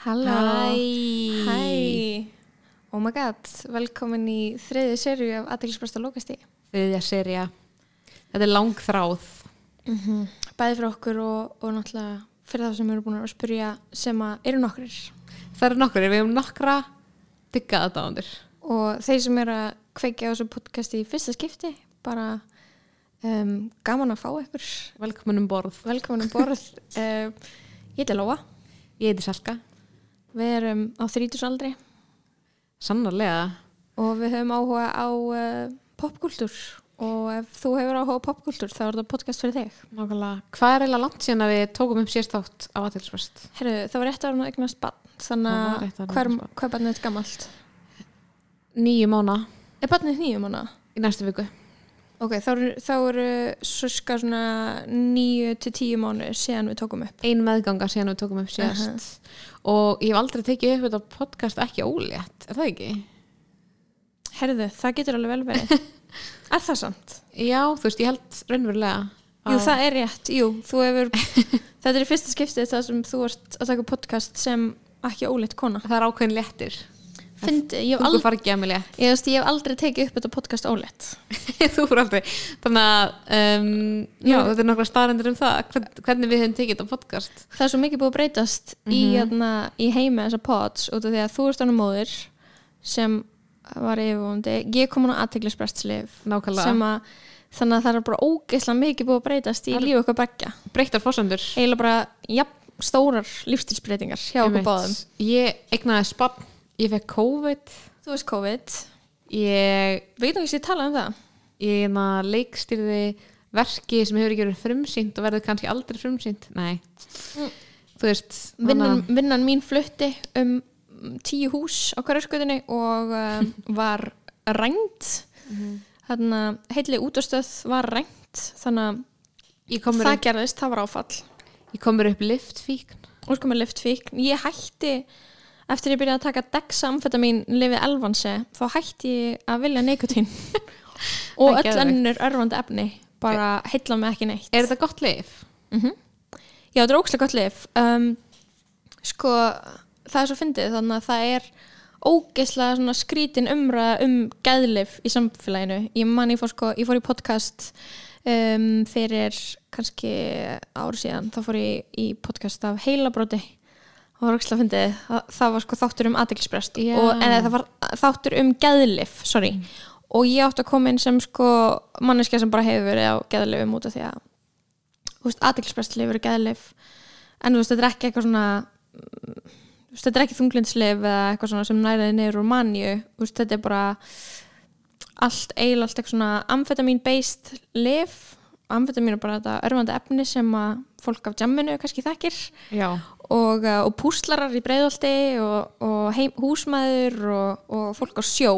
Halló. Hæ Hæ Oh my god, velkomin í þriði serju af aðeinspresta lókasti Þriðja serja Þetta er langþráð. Bæði fyrir okkur og, og náttúrulega fyrir það sem eru búin að spyrja sem að eru nokkrir. Það eru nokkur, við hefum nokkra diggaða dáðandir og þeir sem eru að kveikja á þessu podcasti í fyrsta skipti bara um, gaman að fá ykkur. Velkomin um borð. Velkomin um borð. Um, Ég heiti Lóa. Ég heiti Salka Við erum á þrítusaldri Sannarlega. Og við höfum áhuga á uh, popkultúr og ef þú hefur áhuga á popkultúr þá er þetta podcast fyrir þig. Nákvæmlega. Hvað er eiginlega langt síðan að við tókum upp sérst átt á aðtilsvöst? Herru, það var rétt að vera að eignast bann þannig að hver, hver barn. er þetta gammalt? Nýju mána Er barnið nýjum hana? í næstu viku Ok, þá eru, þá eru surska svona nýju til tíu mánu síðan við tókum upp. Ein meðganga síðan við tókum upp sérst Og ég hef aldrei tekið upp þetta podcast ekki ólétt Er það ekki? Herðu, það getur alveg vel verið. Er það samt? Já, þú veist, ég held raunverulega Jú, að- það er rétt, jú, þú hefur Þetta er fyrsta skiptið það sem þú ert að taka podcast sem ekki óleitt kona. Það er ákveðin léttir Fyndi, ég hef aldrei Ég, veist, ég hef aldrei tekið upp þetta podcast óleitt þú fyrir aldrei. Þannig að um, þetta er nokkra staðrendur um það. Hvern, hvernig við hefum tekið þetta podcast. Það er svo mikið búið að breytast í, hérna, í heimi þessa pods út af því að þú ert ánum móðir sem var yfirvóndi ég kom hún á aðteglisbrestlif nákvæmlega, sem að þannig að það er bara ógeðslega mikið búið að breytast í lífu okkar begja breyttar fósendur eiginlega bara jafn, stórar lífstilsbreytingar hjá okkur báðum. Ég egnaði spann, ég fekk COVID. Þú veist COVID, ég, getum ekki sér tala um það. Ég hérna leikstýrði verki sem hefur ekki verið frumsýnt og verður kannski aldrei frumsýnt. Nei, Mm. þú veist vinnan, vinnan mín flutti um tíu hús á hverjarskutinni og um, var rænt. Þannig að heitli útastöð var rænt þannig að það upp, gerðist, það var áfall. Ég kom mér upp liftfíkn. Og sko með liftfíkn. Ég hætti eftir ég byrjaði að taka dexamfetamin lifið elvansi þá hætti ég að vilja neikotín og öll önnur örfandi efni bara heilla mig ekki neitt. Er þetta gott lif? Já, þetta er ókslega gott lif um, Sko, það er svo fyndið þannig að það er ógeðslega skrítin umræða um geðlif í samfélaginu. Ég man ég fór sko, ég fór í podcast um, fyrir kannski ári síðan, þá fór ég í podcast af heilabróti það var ógeðslega fyndið, það, var sko þáttur um aðeinsprest, Já. en það var þáttur um geðlif, sorry. Og ég átti að koma inn sem sko manneskja sem bara hefur verið á geðlifum út af því að aðeinsprestli verið geðlif en þú veist, þetta er ekki eitthvað svona mm, þú veist, þetta er ekki þunglindslif eða eitthvað svona sem næriði niður úr manju þú veist, þetta er bara allt eiginlega allt eitthvað svona amfetamin based lif amfetamin er bara þetta örfandi efni sem að fólk af jamminu kannski þekkir. Já, og, uh, og púslarar í breiðolti og, og heim, húsmaður og, og fólk á sjó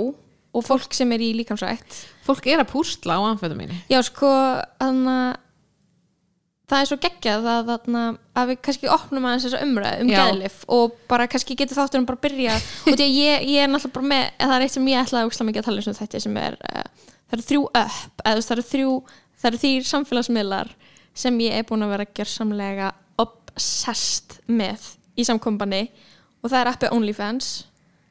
og fólk sem er í líkamsrækt. Fólk er að púsla á amfetamíni Já, sko, þannig að það er svo geggjað að, þarna, að við kannski opnum aðeins þessa umræð um geðlif og bara kannski getur þátturum bara að byrja og því að ég, ég er náttúrulega bara með það er eitt sem ég ætlaði að úksla mikið að tala um þetta sem er, uh, það eru þrjú upp það eru þrjú, það eru þrjú samfélagsmiðlar sem ég er búin að vera gjörsamlega obsessed með í samkombanni og það er appi OnlyFans.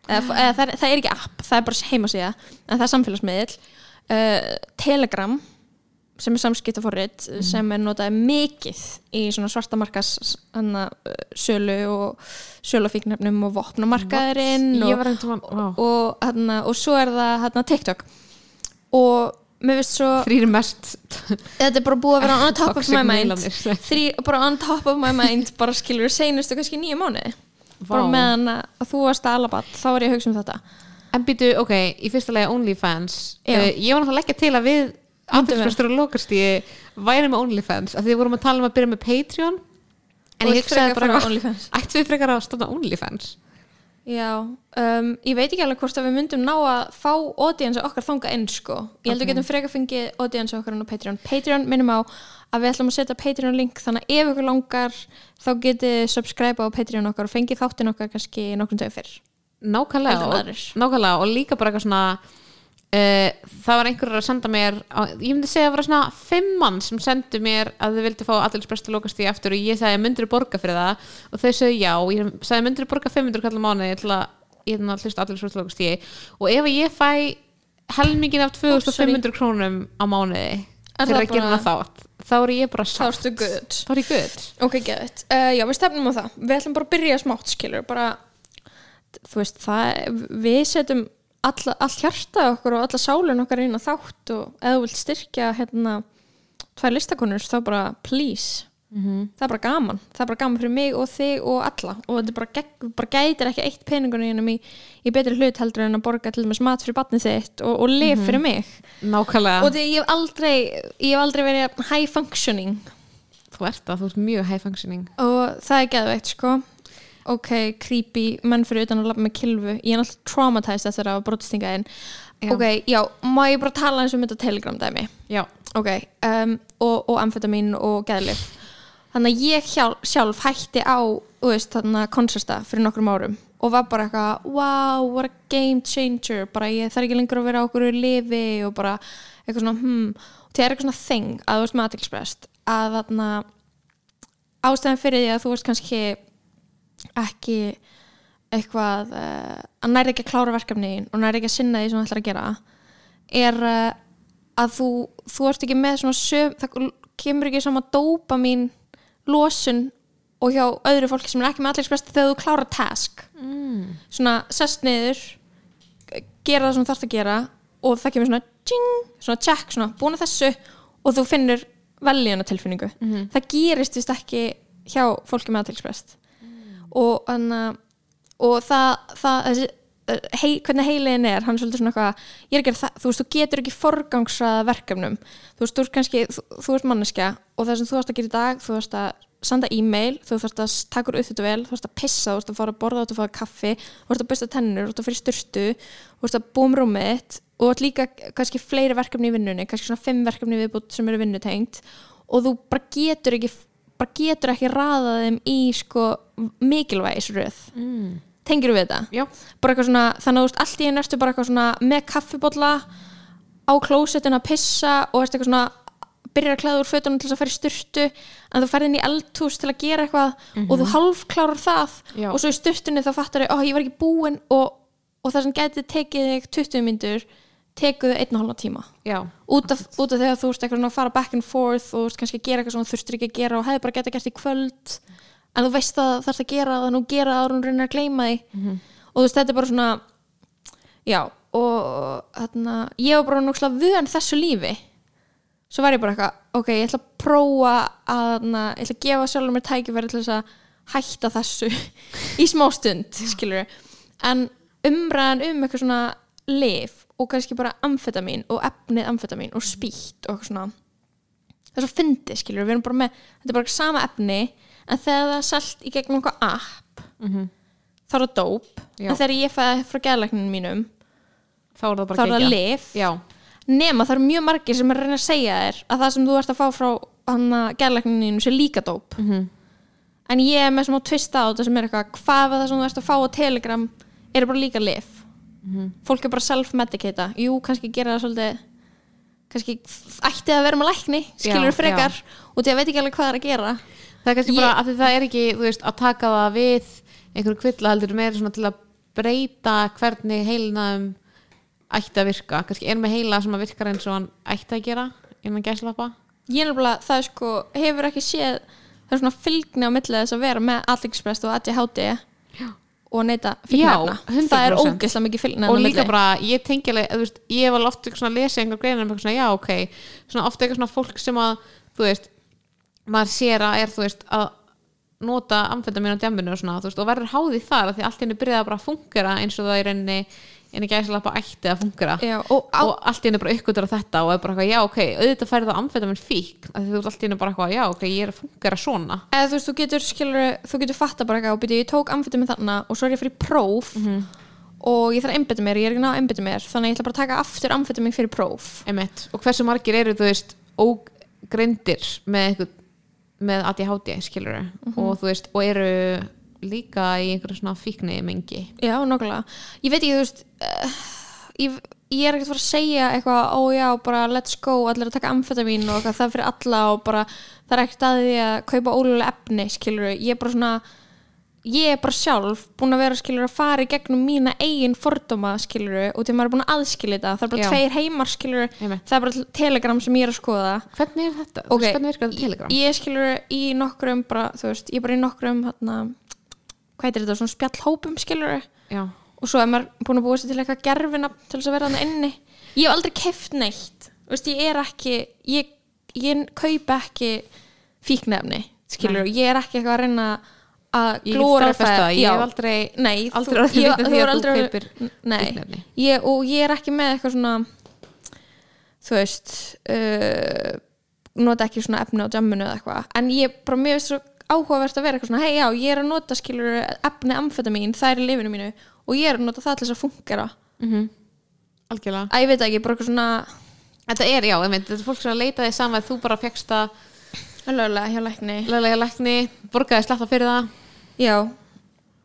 Eða, eða það, er, það er ekki app, það er bara heimasíða en það er samfélagsmiðl uh, Telegram sem er samskiptaforrit sem er notað mikið í svona svartamarkas hana, uh, sölu og sölufíknefnum og vopnamarkaðurinn ég og, og, hana, og svo er það hana, TikTok. Og þrýr mest þetta er bara búið að vera on top of my mind. miðlarnir. Þrý, bara on top of my mind bara skilur seinustu kannski nýju mánuði. Bara meðan að þú varst að alabat þá var ég að hugsa um þetta. En býtu, ok, í fyrsta lagi OnlyFans. Uh, Ég var náttúrulega að leggja til að við Andriðsprestur og Lókarstíði væri með OnlyFans af því við vorum að tala um að byrja með Patreon. En Og ég hugsaði bara. Ættu við frekar að stofna OnlyFans Já, um, ég veit ekki alveg hvort að við myndum ná að fá audience okkar þanga inn sko. Ég held að við getum frekar fengið audience okkar inn á Patreon. Patreon minnum á að við ætlum að setja Patreon link þannig að ef ykkur langar þá getið subscribe á Patreon okkar og fengið þáttin okkar kannski nokkrum dögum fyrr. Nákvæmlega og, nákvæmlega og líka bara eitthvað svona það var einhverjar að senda mér ég myndi segja að það var svona fimm mann sem sendu mér að þau vildi fá allinsprestu lokast í aftur og ég sagði myndir borga fyrir það og þau sagði já, ég sagði myndir borga 500 kallar að ég er að hlusta allinsprestu lokast í og ef ég fæ helmingin af 2500 krónum á mánuði fyrir að gera hana þátt þá er ég bara good þá er ég gutt Ok, geðið. Uh, já, við stefnum á það. Við ætlum bara að byrja smátt, skilur. Bara, þú veist, það, við setjum all, all hjarta okkur og alla sálun okkar inn á þátt og ef þú vilt styrkja hérna tvær listakonur, þá bara please. Það er bara gaman. Það er bara gaman fyrir mig og þig og alla. Og þetta bara, bara gætir ekki eitt peningunni í, í betri hlut heldur en að borga til dæmis mat fyrir batnið þitt og, og lif fyrir mig. nákvæmlega, Og því ég hef aldrei, ég hef aldrei verið high functioning þú ert það, þú ert mjög high functioning og það er geðveikt sko ok, creepy, menn fyrir utan að labba með kilvu, ég er náttúrulega traumatized eftir að brotistinga inn. Já. ok, já, má ég bara tala eins um þetta telegram dæmi? Já, ok, um, og, og amfetamin og geðlif þannig að ég hjálf, sjálf hætti á þannig að konsersta fyrir nokkrum árum og var bara eitthvað, wow, what a game changer. Bara ég þarf ekki lengur að vera á okkur í lifi og bara eitthvað svona hmm, það er eitthvað svona þing að þú veist með aðtilsprest að þarna ástæðan fyrir því að þú veist kannski ekki eitthvað uh, að næri ekki að klára verkefnin og næri ekki að sinna því sem þú ætlar að gera er uh, að þú, þú ert ekki með svona söm, það kemur ekki sama dópa mín losun og hjá öðru fólki sem er ekki með allir þegar þú klára task. Mm. svona sest niður gera það sem þú þarfst að gera og það kemur svona tjing, svona check, svona búin að þessu og þú finnur veljuna tilfinningu það gerist vist ekki hjá fólki með aðtilsprest og, anna, og það, það hei, hvernig heiliðin er hann er svolítið svona eitthvað að þú veist, þú getur ekki forgangsraða verkefnum. Þú veist, þú ert kannski, þú, þú ert manneskja og það sem þú varst að gera í dag, þú varst að senda e-mail, þú þarfst að taka úr þetta vel þú þarfst að pissa, þú þarfst að fara að borða þú þarfst að fara kaffi, þú þarfst að busta tennur þú þarfst að fyrir styrstu, þú þarfst að búa um rúmið og þú ert líka kannski fleiri verkefni í vinnunni, kannski svona fimm verkefni viðbútt sem eru vinnutengt og þú bara getur ekki bara getur ekki raða þeim í sko mikilvægisröð Mm. tengir við þetta? já, bara eitthvað svona, þannig að þú veist, allt í einu ertu bara eitthvað svona með kaffibólla á klósettinu að pissa og eitthvað svona byrjar að klæða úr fötunum til þess að fara í styrtu en þú ferð inn í eldhús til að gera eitthvað og þú hálfklárar það Já. og svo í styrtunni þá fattar þau, ó ég var ekki búin og, og það sem gæti tekið þig 20 myndur tekuðu einn og hálfa tíma. Já, út af, út af þegar þú veist eitthvað að fara back and forth og kannski að gera eitthvað sem þú þurftir ekki að gera og hefði bara geta gert í kvöld. En þú veist að það þarfst að gera það nú gera það og hún reynir að gleyma því. Og þú veist þetta er bara svona já og þarna, ég var bara náttúrulega vön þessu lífi. Svo var ég bara eitthvað ok, ég ætla að prófa að þarna, ég ætla að gefa sjálfur mér tækifæri til þess að hætta þessu í smá stund skilur en umræðan um eitthvað svona lif og kannski bara amfetamin og efnið amfetamin og spýtt og svona. Það er svo fyndi skilur við erum bara með þetta er bara sama efni en þegar það er selt í gegnum einhver app þá er það dóp. En þegar ég fæði frá gæðlækninu mínum þá er það bara þá er það lif nema það eru mjög margir sem er að reyna að segja þér að það sem þú ert að fá frá að gæðlækninu sé líka dóp. Mhm. en ég er með smá twist á þetta sem er eitthvað hvað við það sem þú ert að fá á telegram er bara líka lif fólk er bara self-medicata. Jú, kannski gera það svolítið kannski ætti að vera með lækni skilur Já, frekar. og því að veit ekki alveg hvað það er að gera. Það er kannski Ég- bara að það er ekki veist, að taka það við einhverju kvilla heldur meira til að breyta hvernig heilnaðum ætti að virka, kannski er með heila sem að virkar eins og hann ætti að gera innan gæslappa ég er nefnilega, það er sko, hefur ekki séð það er svona fylgni á milli þess að vera með ADXpress og ADHD og neyta fylgnefna Já, 100%. það er ógeðslega mikið fylgni og líka bara, ég tengi alveg, ég hef alveg oft eitthvað svona að lesa einhver greina um eitthvað svona, já, ok. Svona ofta eitthvað svona fólk sem að þú veist, maður sér að er þú veist, að nota amfetamin á djambinu og svona, þú veist, og verður háði þar af því allt henni byrjaði bara að fungera eins og það í rauninni en ekki æsla bara ætti að fungera Já, og á, og allt í henni bara uppgötur þetta og er bara eitthvað, já, ok, auðvitað færði það amfetamin fík þú ert allt í henni bara eitthvað, já, ok, ég er að fungera svona. Eða þú veist, þú getur skilur, þú getur fatta bara eitthvað og byrja, ég tók amfetamin þarna og svo er ég fyrir próf og ég þarf að einbytta mér, ég er ekki náða að einbytta mér þannig ég ætla bara að taka aftur amfetamin fyrir próf. Emmett. og hversu margir eru þú veist ógreindir með með ADHD skilur og þú veist líka í einhverju svona fíkni mengi já, nokkulega, ég veit ekki, þú veist uh, ég, ég er ekkert að fara að segja eitthvað, ó já, bara let's go allir að taka amfetavín og eitthvað, það er fyrir alla og bara, það er ekkert að því að kaupa ólulega efni, skilur ég er bara svona ég er bara sjálf búin að vera skilur að fara í gegnum mína eigin fordóma skilur og til maður er búin að aðskilja þetta það er bara Já. tveir heimar skilur Einmitt. það er bara telegram sem ég er að skoða hvernig er þetta? Ok, hvernig virkar þetta telegram? ég skilur í nokkrum bara, þú veist, ég er bara í nokkrum hérna, hvað heitir þetta, svona spjallhópum skilur já, og svo er maður búin að búa sér til eitthvað gerfina til þess að vera þannig inni. Ég hef aldrei keft neitt. Þú veist, ég er ekki ég, ég kaupa ekki fíknefni skilur, ég er ekki eitthvað að reyna að staðfest það, ég hef aldrei Nei, aldrei þú, ég, þú er aldrei Nei, fíkniefni. ég, og ég er ekki með eitthvað svona þú veist uh, nota ekki svona efni á jamminu eða eitthvað. En ég bara mér veist svo áhugavert að vera eitthvað svona hei já, ég er að nota skilur efni amfetamin, það er í lifinu mínu og ég er að nota það til þess að fungera mm algjörlega. Að ég veit ekki, bara eitthvað svona þetta er, já, einmitt, þetta er fólk sem að leita því saman að þú bara fegst það lögulega hjá lækni. Löglega lækni, borgaði slatta fyrir það. Já,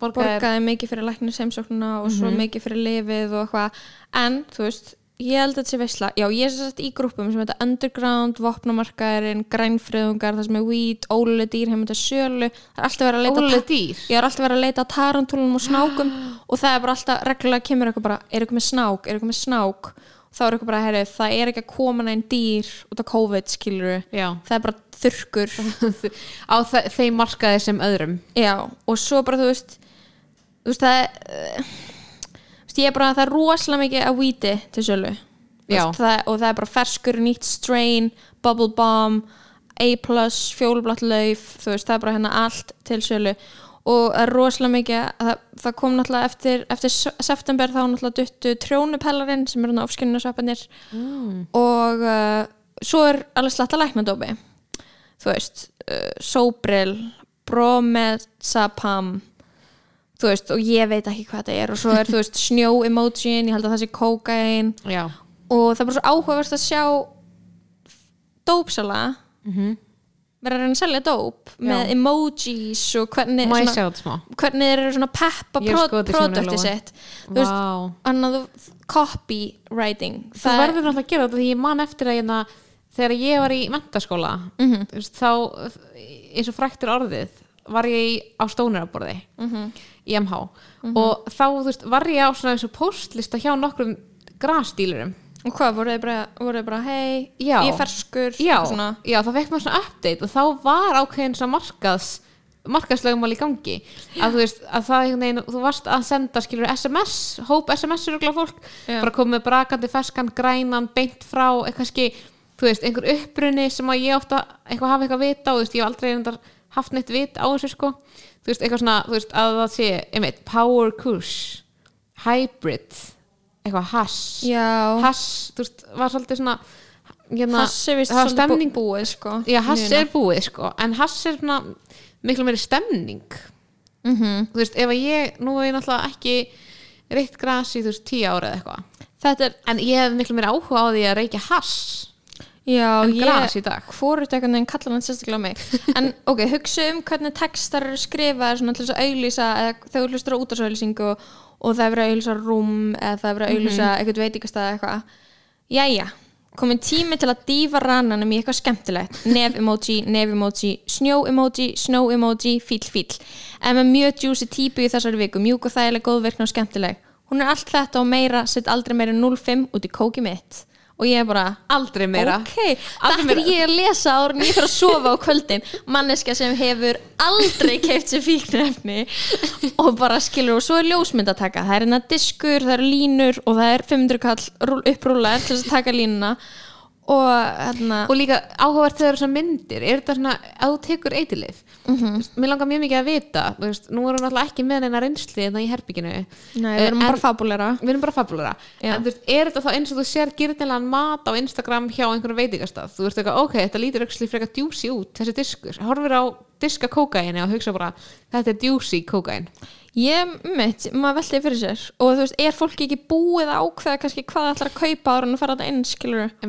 borgaði, borgaði mikið fyrir lækni semsóknuna og svo mikið fyrir lifið og eitthvað. En þú veist, ég held að þetta sé veisla. Já, ég er sagt í grúpum sem þetta Underground vopnamarkaðurinn, grænfriðungar það sem er weed, óluleg dýr heim þetta sölu, það er alltaf verið að leita ólega dýr? Ég er alltaf verið að leita að tarantúlum og snákum. Og það er bara alltaf, reglulega kemur eitthvað bara er eitthvað með snák, er eitthvað með snák? Þá er eitthvað bara, herri, það er ekki að koma neinn dýr út af COVID, skilur já, það er bara þurrkur. Á þe þeim markaði sem öðrum. Já, og svo bara þú veist þú veist það veist, ég er bara það er rosalega mikið að víti til Já. veist, það, og það er bara ferskur, nýtt strain bubble bomb A plus, fjólublátt lauf þú veist, það er bara hérna allt til sölu og það er rosalega mikið það, það kom náttúrulega eftir, eftir september þá náttúrulega duttu trjónupellarinn sem er hérna ofskinnusöpanir mm. og uh, svo er alveg slatta læknadópi þú veist, uh, Sobril Bromazepam þú veist, og ég veit ekki hvað þetta er og svo er, þú veist, snjó emojin ég held að það sé kókain já, og það er bara svo áhugavert að sjá dópsala mm vera að reyna að selja dóp með emojis og hvernig, svona, hvernig þeir eru svona peppa er sko produkti sitt. Þú veist, Vá. annað copywriting. Þú verður náttúrulega að gera þetta því ég man eftir að hérna, þegar ég var í mentaskóla Mhm. þú veist, þá eins og fræktur orðið var ég á stónuraborði Mhm. Í MH og þá veist, var ég á svona og postlista hjá nokkrum grasdílurum og hvað, voru þeir bara, bara hei, ég er ferskur já, svona. já, það fekk maður svona update og þá var ákveðin svona markaðs markaðslögumál í gangi. Að þú veist, að það veginn, þú varst að senda skilur SMS, hóp SMS rugla fólk, Já. bara komið brakandi ferskan, grænan, beint frá eitthvað kannski, þú veist, einhver uppruni sem að ég ofta eitthvað hafa eitthvað vita og þú veist, ég hef aldrei haft neitt vit á þessu sko, þú veist, eitthvað svona þú veist, að það sé, einmitt, power kush hybrid eitthvað hass. Já, hass, þú veist, var svolítið svona hérna, hass er vist það var svolítið stemning bú- búið sko já, hass Muna. er búið sko en hass er svona miklu meiri stemning. Mhm. þú veist, ef að ég, nú er ég náttúrulega ekki reykt gras í þú veist tíu ára eða eitthvað. Þetta er, en ég hef miklu meiri áhuga á því að reykja hass já, en ég gras í dag. hvort eitthvað neginn kallar hann sérstaklega á mig. En ok, hugsa um hvernig textar eru skrifaðir svona til þess að auglýsa eða þú hlustur á útarsauðlýsingu og, og það er verið að auglýsa rúm eða það er verið að auglýsa eitthvað veitingastað eða eitthvað. Jæja, komin tími til að dýfa rananum í eitthvað skemmtilegt. Nef emoji, nef emoji, snjó emoji snó emoji, fíl fíl en með mjög juicy típu í þessari viku mjúk og þægileg, góðverkn og skemmtileg. Hún er allt þetta og meira, sett aldrei meira en 0,5 út í kóki mitt og ég er bara aldrei meira. Ok, Aldrei þetta er ég að lesa áður en ég fyrir að sofa á kvöldin. Manneska sem hefur aldrei keift sér fíknefni og bara skilur og svo er ljósmynd að taka. Það er hérna diskur, það eru línur og það er 500 kall upprúlar til þess að taka línuna og hérna og líka áhugavert þegar þessar myndir er þetta svona, að þú tekur eitilif Mhm. mér langar mjög mikið að vita þú veist, nú erum við náttúrulega ekki með neina reynsli hérna í herbygginu nei, við erum En- bara fabulera við erum bara fabulera en þú veist, er þetta þá eins og þú sér gyrnilegan mat á Instagram hjá einhverjum veitingastað? Þú veist eitthvað, ok, þetta lítur ekki frekar djúsi út þessi diskur, horfir á diska kókaini og hugsa bara, þetta er djúsi kókain ég mitt, maður velti fyrir sér. Og þú veist, er fólki ekki búið ákveða kannski hvað það ætlar að kaupa áður en að fara þetta inn skilur það er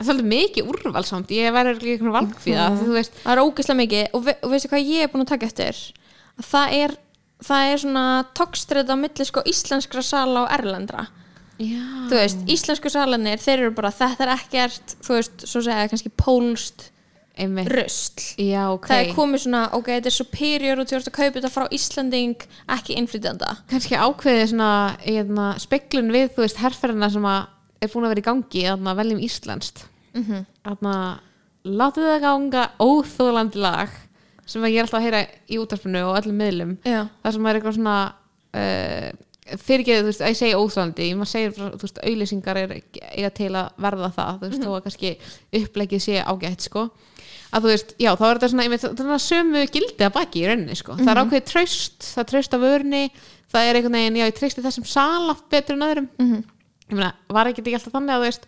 svolítið mikið úrvalsamt ég væri ekki einhvern valgfíða Mhm. það er ógeðslega mikið og, ve og veistu hvað ég er búin að taka eftir að það er það er svona tókstrið á milli sko íslenskra sala og erlendra Já. þú veist, íslensku salanir þeir eru bara, þetta er ekkert þú veist, svo segja kannski pólst Einmitt. rusl Já, ok. það er komið svona, ok, þetta er superior og þú ert að kaupa þetta frá Íslanding ekki innflytjanda kannski ákveðið svona hérna, speklun við, þú veist, herrferðina sem að er búin að vera í gangi, þarna veljum íslenskt. Mm þarna látið það ganga óþólandi lag sem að ég er alltaf að heyra í útarpinu og öllum miðlum. Já, það sem er eitthvað svona uh, fyrirgeðu, þú veist, að ég segi óþólandi maður segir, þú veist, auðlýsingar er eiga til að verða það, þú veist, þó að kannski upplegið sé ágætt, sko. Að þú veist, já, þá er þetta svona, þetta er svona sömu gildi að baki í rauninni, sko. Það er ákveðið traust, það er traust af vörni það er einhvern veginn, já, ég treysti þessum sala betur en öðrum. Mhm. ég meina, var ekki alltaf þannig að veist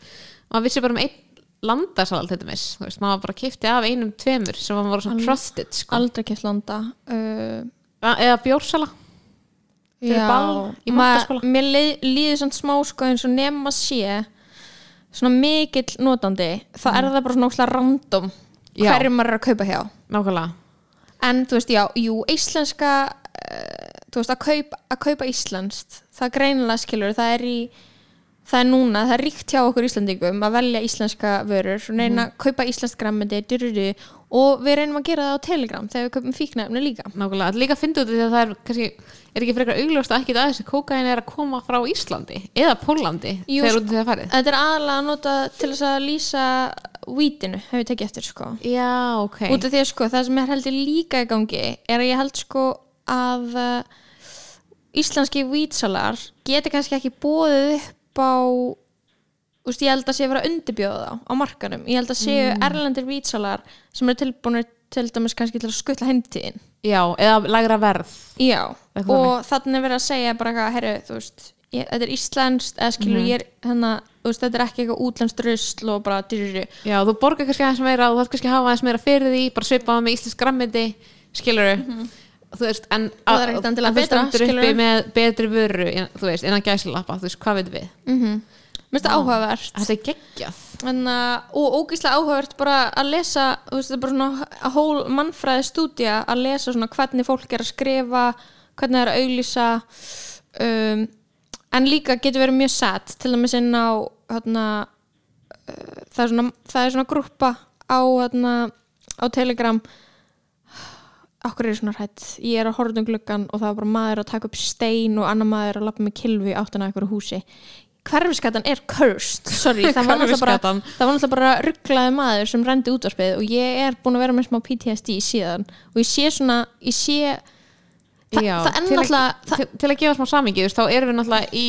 maður vissi bara um einn landasal dæmis, þú veist, maður bara kifti af einum tveimur sem var bara svona trusted sko. aldrei keft landa uh, eða bjórsala mér líður svona smá sko eins og nema sé svona mikill notandi þá er það bara svona óslega random hverju maður er að kaupa hjá. Nákvæmlega, en þú veist, já, jú, íslenska uh, þú veist, að kaupa, að kaupa íslenskt, það greinilega skilur það er í, það er núna það er ríkt hjá okkur Íslandingum að velja íslenska vörur, og reyna að kaupa íslenskt grammindi, dyruru, og við reynum að gera það á Telegram þegar við kaupum fíknefni líka. Nákvæmlega þetta líka að af því að það er kannski er ekki frekar augljóst að ekki að þessi kókain er að koma frá Íslandi eða Pólandi Jú, þegar sko. út af því að farið? Þetta er aðalega að nota til þess að lýsa vítinu, hef ég tekið eftir sko. Já, ok. Út af því að sko, það sem er heldur líka í gangi er að ég held sko að uh, íslenski vítsalar geti kannski ekki bóðið upp á úst, ég held að sé að vera að undirbjóða á markanum, ég held að séu erlendir vítsalar sem eru tilbúinir til dæmis kannski til að skutla heimtíðin. Já, eða lægra verð. Já, Eitthvað og þannig er verið að segja bara eitthvað, herru, þú veist ég, þetta er íslenskt, eða skilur ég er hérna, þú veist, þetta er ekki eitthvað útlenskt rusl og bara dyrri, já, þú borgar kannski aðeins meira og þú þarf kannski að hafa aðeins meira fyrir því bara svipaða með íslensk grammiti skilur þú veist, en það er ekkert endilega en þú betra, stendur uppi með betri vöru þú veist, innan gæslappa, þú veist, hvað veitum við? Mm mér finnst það áhugavert. Þetta er geggjað. En, uh, og ógíslega áhugavert bara að lesa þú veist, þetta er bara svona hól mannfræði stúdía að lesa svona hvernig fólk er að skrifa hvernig það er að auglýsa um, en líka getur verið mjög sad til dæmis inn á hérna, uh, það, er svona, það er svona grúppa á, hérna, á Telegram okkur er svona hrætt ég er að horfa um gluggan og það er bara maður að taka upp stein og annar maður að lappa með kilvi áttan að einhverju húsi. Hverfiskatan er cursed. Sorry, það var náttúrulega bara, var rugglaði maður sem rendi útvarpið og ég er búin að vera með smá PTSD síðan. Og ég sé svona ég sé Þa, Já, það er náttúrulega til, til að gefa smá samingi, þá erum við náttúrulega í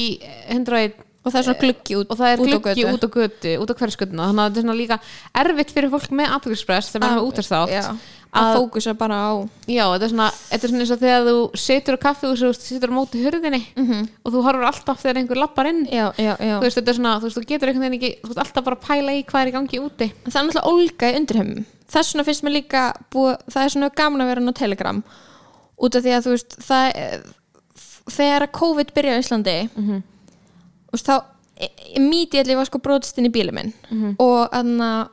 101 og það er svona gluggi út og það er gluggi út á götu út á hverskutuna, þannig að þetta er svona líka erfitt fyrir fólk með aðtökspress þegar maður hafa útastátt Já, að að- fókusa bara á Já, þetta er svona, þetta er svona eins og þegar þú situr á kaffihúsi og situr á móti hurðinni Mhm. og þú horfur alltaf þegar einhver lappar inn. Já, já, þú veist, þetta er svona, þú veist, þú getur einhvern veginn ekki þú veist alltaf bara að pæla í hvað er í gangi úti. Það er náttúrulega ólga í undirheimum. Þess vegna finnst mér líka veist, þá immediately var sko brotist inn í bílum minn. Mhm. og, anna,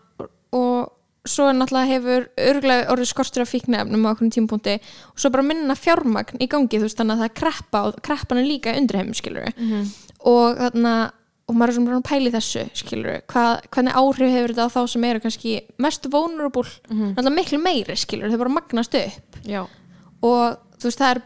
og svo náttúrulega hefur örgulega orðið skortur af fíknefnum á okkur tímpunkti og svo bara minna fjármagn í gangi þú veist þannig að það kreppa og kreppan er líka í undirheimum skilur og þannig og maður er svona í þessu skilur Hva, hvernig áhrif hefur þetta á þá sem eru kannski mest vulnerable? Mm -hmm. miklu meiri skilur, þau bara magnast upp. Já, og þú veist það er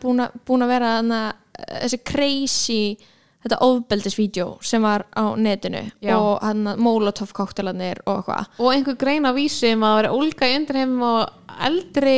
búin að vera þarna, þessi crazy þetta ofbeldisvídeó sem var á netinu Já. og hann molotov koktelanir og eitthvað. Og einhver grein á vísi um að vera ólga í undirheim og eldri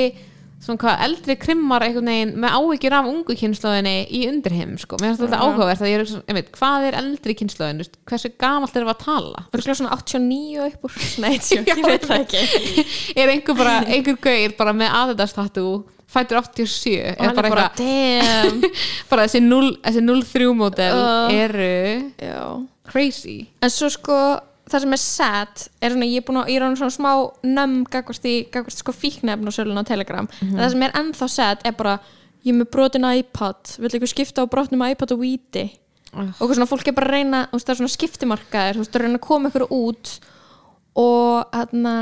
svona hvað, eldri krimmar einhvern veginn með áhyggjur af ungu kynslóðinni í undirheim, sko, mér finnst þetta Já. áhugavert að ég er, einmitt, hvað er eldri kynslóðin, þú veist, hversu gamalt erum við að tala? Örgulega svona 89 og upp úr? Nei, ég veit það ekki. Er einhver bara, einhver gauir bara með aðeðastatú fættur 87 Og hann er bara, damn. Bara þessi 0 þessi 03 mótel Uh. eru Já. crazy. En svo sko, það sem er sad er svona, ég er búin að, ég er orðin svona smá nömm gagvart í, gagvart sko fíknefn og sölun á Telegram, en það sem er ennþá sad er bara, ég er með brotin iPad. Vill eitthvað skipta á brotnum iPad og víti? Uh. og svona, fólk er bara að reyna þú veist, það er svona skiptimarkaðir, þú veist, það er að reyna að koma ykkur út. Og þarna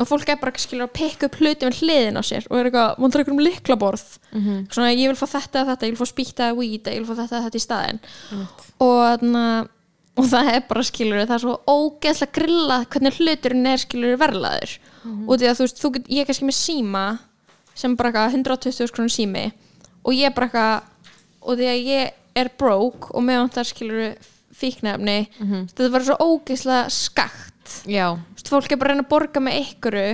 og fólk er bara skilur að pikka upp hluti með hliðin á sér og er eitthvað, vantar ykkur um liklaborð Mhm. svona, ég vil fá þetta eða þetta, ég vil fá spýta eða víta, ég vil fá þetta eða þetta í staðinn. Og, þarna, og það er bara skilur það er svo ógeðslega grillað hvernig hluturinn er skilur verlaður og því að þú veist, þú get, ég er kannski með síma sem bara eitthvað 120 krónur sími og ég er bara eitthvað og því að ég er broke og með vantar skilur fíknefni þetta var svo ógeðslega skakt já, Þú veist, fólk er bara að reyna að borga með ykkuru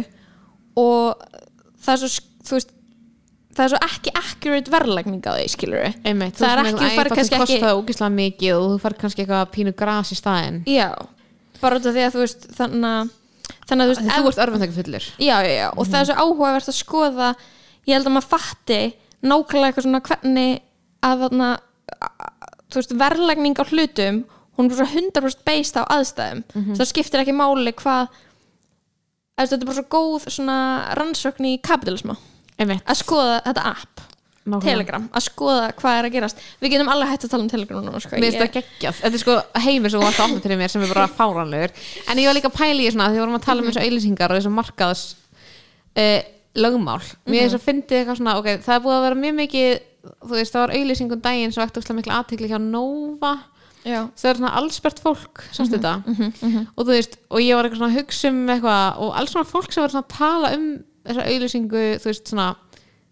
og það er svo veist það er svo ekki accurate verðlagning á því skilur einmitt Það er ekki- þú færð kannski ekki- kosta ógislega mikið og þú fær kannski eitthvað pínu gras í staðinn. Já, bara út af því að þú veist þannig að þannig að þú veist, þú ert örfantækja fullur já, já, já, og það er svo áhugavert að skoða ég held að maður fatti nákvæmlega eitthvað svona hvernig að þarna þú veist, verðlagning á hlutum hún er bara svo 100% based á aðstæðum það skiptir ekki máli hvað að þetta er bara svo góð svona rannsókn í kapitalisma einmitt, að skoða þetta app nákvæmlega. Telegram, að skoða hvað er að gerast. Við getum alveg hægt að tala um Telegram núna sko. Mér finnst það geggjað, þetta er sko heimur sem þú að opna fyrir mér sem er bara fáranlegur en ég var líka að pæla í því svona því við vorum að tala um þessu auðlýsingar og þessu markaðs uh, lögmál. Mér finnst að fyndi eitthvað svona, ok, það er búið að vera mjög mikið þú veist, það var auðlýsingum daginn sem vekti óslega miklu aðtekli hjá Nova það er svona allsbært fólk sástu þetta? og þú veist, og ég var eitthvað svona að hugsa um eitthvað og alls svona fólk sem var svona að tala um þessa auðlýsingu, þú veist svona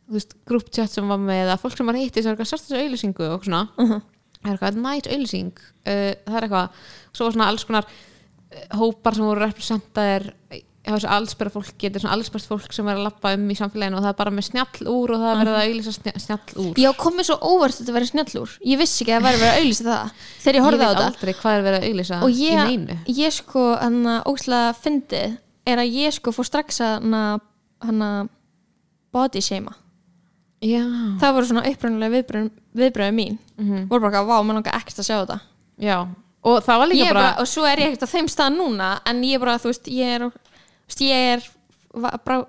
þú veist, grúptjátt sem var með eða fólk sem var eitthvað sérst þessu auðlýsingu og svona. Það er eitthvað nætt auðlýsing uh, það er eitthvað, svo var svona alls konar uh, hópar sem voru representaðir hjá þessu allsbæra fólki þetta er svona allsbært fólk sem er að lappa um í samfélaginu og það er bara með snjall úr og það er verið að auðlýsa snjall, snjall úr. Já komið svo óvart að þetta verið snjallúr ég vissi ekki að það verið að auðlýsa það þegar ég horfði á veit þetta. aldrei hvað er verið að auðlýsa og í ég, neinu. ég sko hann að ógslag fyndið er að ég sko fór strax að hann að body shama já, það voru svona upprænulega viðbröð, viðbröðu mín. Mhm. voru bara, ekkert að og Ég og svo er ég ekkert á þeim stað núna en ég er bara, þú veist, ég er ég er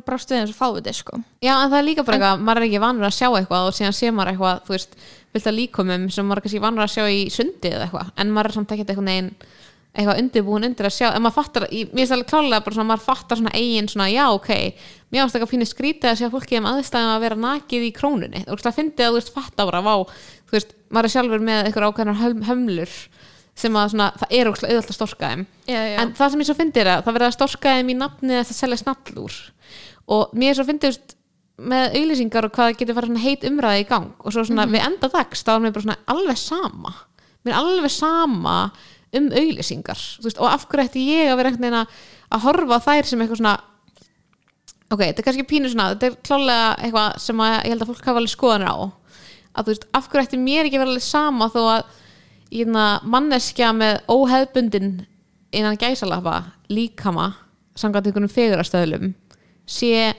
brást við eins og fáið þið, sko. Já en það er líka bara eitthvað maður er ekki vanur að sjá eitthvað og síðan sé maður eitthvað þú veist, vilt að líkumum sem maður er kannski vanur að sjá í sundi eða eitthvað en maður er samt ekkert eitthvað neginn eitthvað undirbúin undir að sjá en maður fattar, mér finnst alveg klálega bara svona maður fattar svona eigin svona, já ok mér finnst eitthvað pínu skrítið að sjá fólki um aðstæðum að vera nakið í krónunni. Þú veist, það sem að svona, það er ókslega auðvitað að storka þeim. Já, já. en það sem ég svo fyndi er að það verður að storka þeim í nafni að selja snallúr og mér svo fyndi veist, með auðlýsingar og hvað það getur farið heit umræði í gang og svo svona við enda dags þá er mér bara svona alveg sama. Mér er alveg sama um auðlýsingar og af hverju ætti ég að vera einhvern veginn að- horfa þær sem eitthvað svona ok, þetta er kannski pínu svona þetta er klálega eitthvað sem að, ég held að fólk hafa alveg skoðanir á. Að þú veist, af hverju ætti mér ekki að vera alveg sama þó að manneskja með óheðbundin innan gæsalappa líkama samkvæmt einhvernum fegurastöðlum sé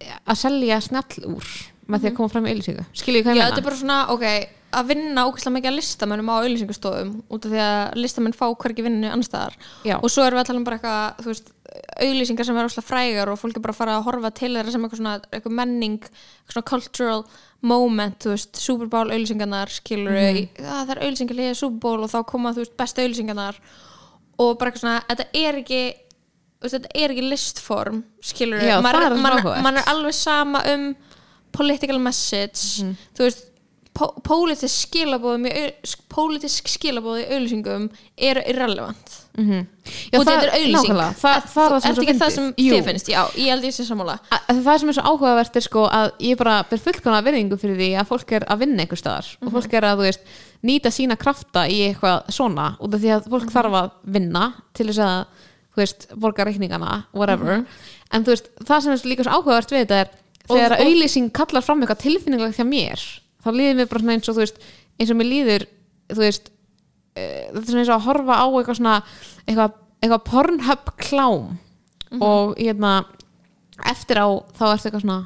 að selja snjall úr með því að koma fram í auðlýsingu skiljið hvað já, ég þetta er meina? bara svona, ok að vinna ógæslega mikið að listamönnum á auðlýsingastofum út af því að listamenn fá hvergi vinnu annarstaðar Já. og svo erum við að tala um bara eitthvað þú veist, auðlýsingar sem er óslega frægar og fólk er bara að fara að horfa til þeirra sem eitthvað svona eitthvað menning, eitthvað svona cultural moment, þú veist, Super Bowl auðlýsingarnar skilur mm það er auðlýsingar liðið Super Bowl og þá koma þú veist bestu auðlýsingarnar og bara eitthvað svona, þetta er ekki veist, þetta er ekki listform skilur Já, er maður, áhugavert. maður er alveg sama um political message Mhm. þú veist pólitísk skilabóðum í au- sk- pólitísk skilabóð í auðlýsingum eru irrelevant. Mhm. Já, og þetta er auðlýsing er svo ekki það sem þið finnst já, ég held ég sé sammála. Að, að það sem er svo áhugavert er sko að ég bara ber fullkona virðingu fyrir því að fólk er að vinna einhver staðar. Og fólk er að veist nýta sína krafta í eitthvað svona út af því að fólk þarf að vinna til þess að veist borga reikningana whatever. En þú veist það sem er líka svo áhugavert við þetta er þegar auðlýsing kallar fram eitthvað tilfinninglega hjá mér þá líður mér bara eins og þú veist eins og mér líður þú veist uh, þetta er svona eins og að horfa á eitthvað svona eitthvað, eitthvað pornhub klám og hérna eftir á þá ertu eitthvað svona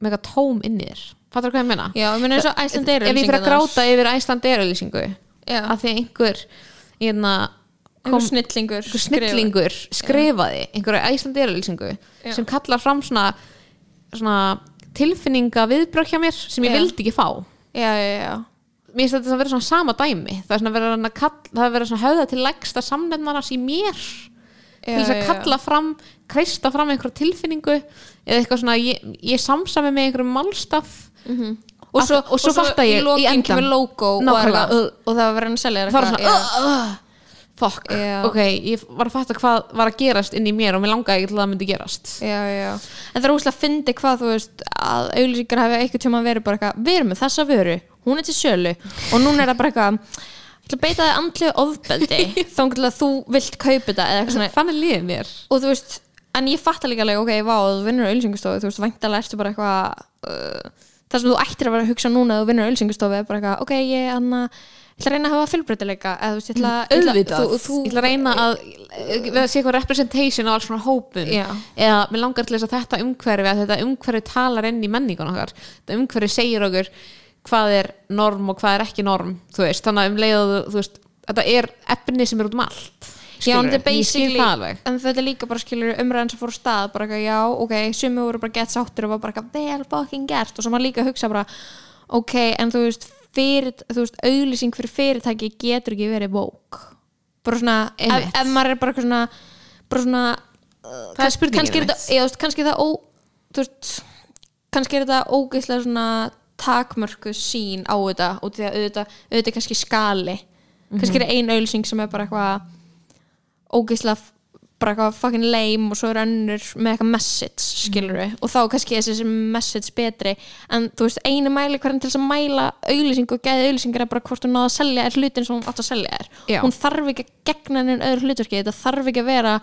með eitthvað tóm inn í þér. Fattur hvað ég meina? já, ég meina eins og Iceland er ef ég fyrir að gráta yfir Æsland auðlýsingu já, að því einhver hérna, kom, einhver snillingur einhver snillingur skrifaði. einhverja Æsland er auðlýsingu Já. sem kallar fram svona, svona tilfinninga viðbrökk hjá mér sem ég vildi ekki fá. Já, já, já, mér finnst þetta að vera svona sama dæmi. Það er svona verið að, kall, það er verið svona höfða til lægsta samnefnarnas í mér til þess að kalla fram kreista fram einhverja tilfinningu eða eitthvað svona, ég, ég samsami með einhverjum málstaf. Mhm. og svo, og svo fatta ég í endan. og, og það var verið að selja eitthvað, fuck, Já. ok, ég var að fatta hvað var að gerast inn í mér og mér langaði ekki til að það myndi gerast. Já, já. en það er úslega að fyndi hvað þú veist að auglýsingar hafi eitthvað tíma verið bara eitthvað við erum með þessa vöru, hún er til sölu. Og núna er það bara eitthvað ég ætla að beita þig andlið ofbeldi þá til að þú vilt kaupa þetta eða eitthvað svona þannig líðið mér. Og þú veist, en ég fatt alveg alveg ok, vá, þú vinnur á auðlýsingastofu þú veist, væntalega ertu bara eitthvað uh, það sem þú ættir að vera að hugsa núna að þú vinnur á auðlýsingastofu er bara eitthvað, ok, ég anna, ætla að reyna að hafa fjölbreytileika eða þú ætla, auðvitað, þú, ætla að reyna að við að sé eitthvað representation á alls svona hópum. Já. eða mér langar til þess að þetta umhverfi að þetta umhverfi talar inn í menningun okkar. Þetta umhverfi segir okkur hvað er norm og hvað er ekki norm veist, þannig að um leið og þú- veist þetta er efni sem er út um allt. Já, en þetta er líka bara skilur umræðan sem fór stað bara eitthvað, já, ok, sumi voru bara gett sáttir og var bara eitthvað vel fucking gert. Og svo maður líka að hugsa bara, ok, en þú veist fyrir, þú veist, auðlýsing fyrir fyrirtæki getur ekki verið vók bara svona, ef, ef maður er bara svona bara svona það er spurningin kannski er þú veist, kannski er það ó, þú veist, kannski er þetta ógeðslega svona takmörku sín á þetta og því að auðvitað, auðvitað kannski skali. Kannski er ein auðlýsing sem er bara eitthvað ógeðslega bara eitthvað fucking lame og svo er önnur með eitthvað message skilur við og þá kannski er þessi message betri. En þú veist einu mæli hverjum til þess að mæla auðlýsing og geði auðlýsingar er bara hvort hún náða að selja er hlutin sem hún átt að selja er Já. hún þarf ekki að gegna henni öðru hlutverki þetta þarf ekki að vera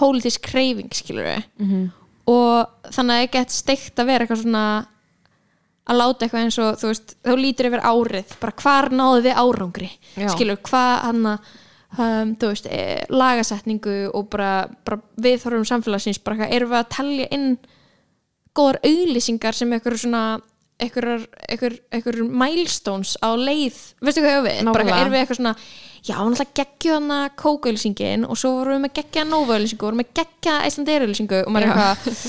pólitísk kreyfing skilur við Mhm. og þannig að er gett steikt að vera eitthvað svona að láta eitthvað eins og þú veist, þú lítur yfir árið. Bara hvar náðu við árangri? Skilur, hvað hann um, þú veist, e, lagasetningu og bara, bara við þorfum samfélagsins bara eitthvað, erum við að telja inn góðar auðlýsingar sem eitthvað svona eitthvað, milestones á leið veistu hvað við, bara eitthvað, erum við eitthvað svona já, geggja hana kókauðlýsingin og svo vorum við með geggja Nova-auðlýsingu og vorum með geggja Icelandair-auðlýsingu og maður er eitthvað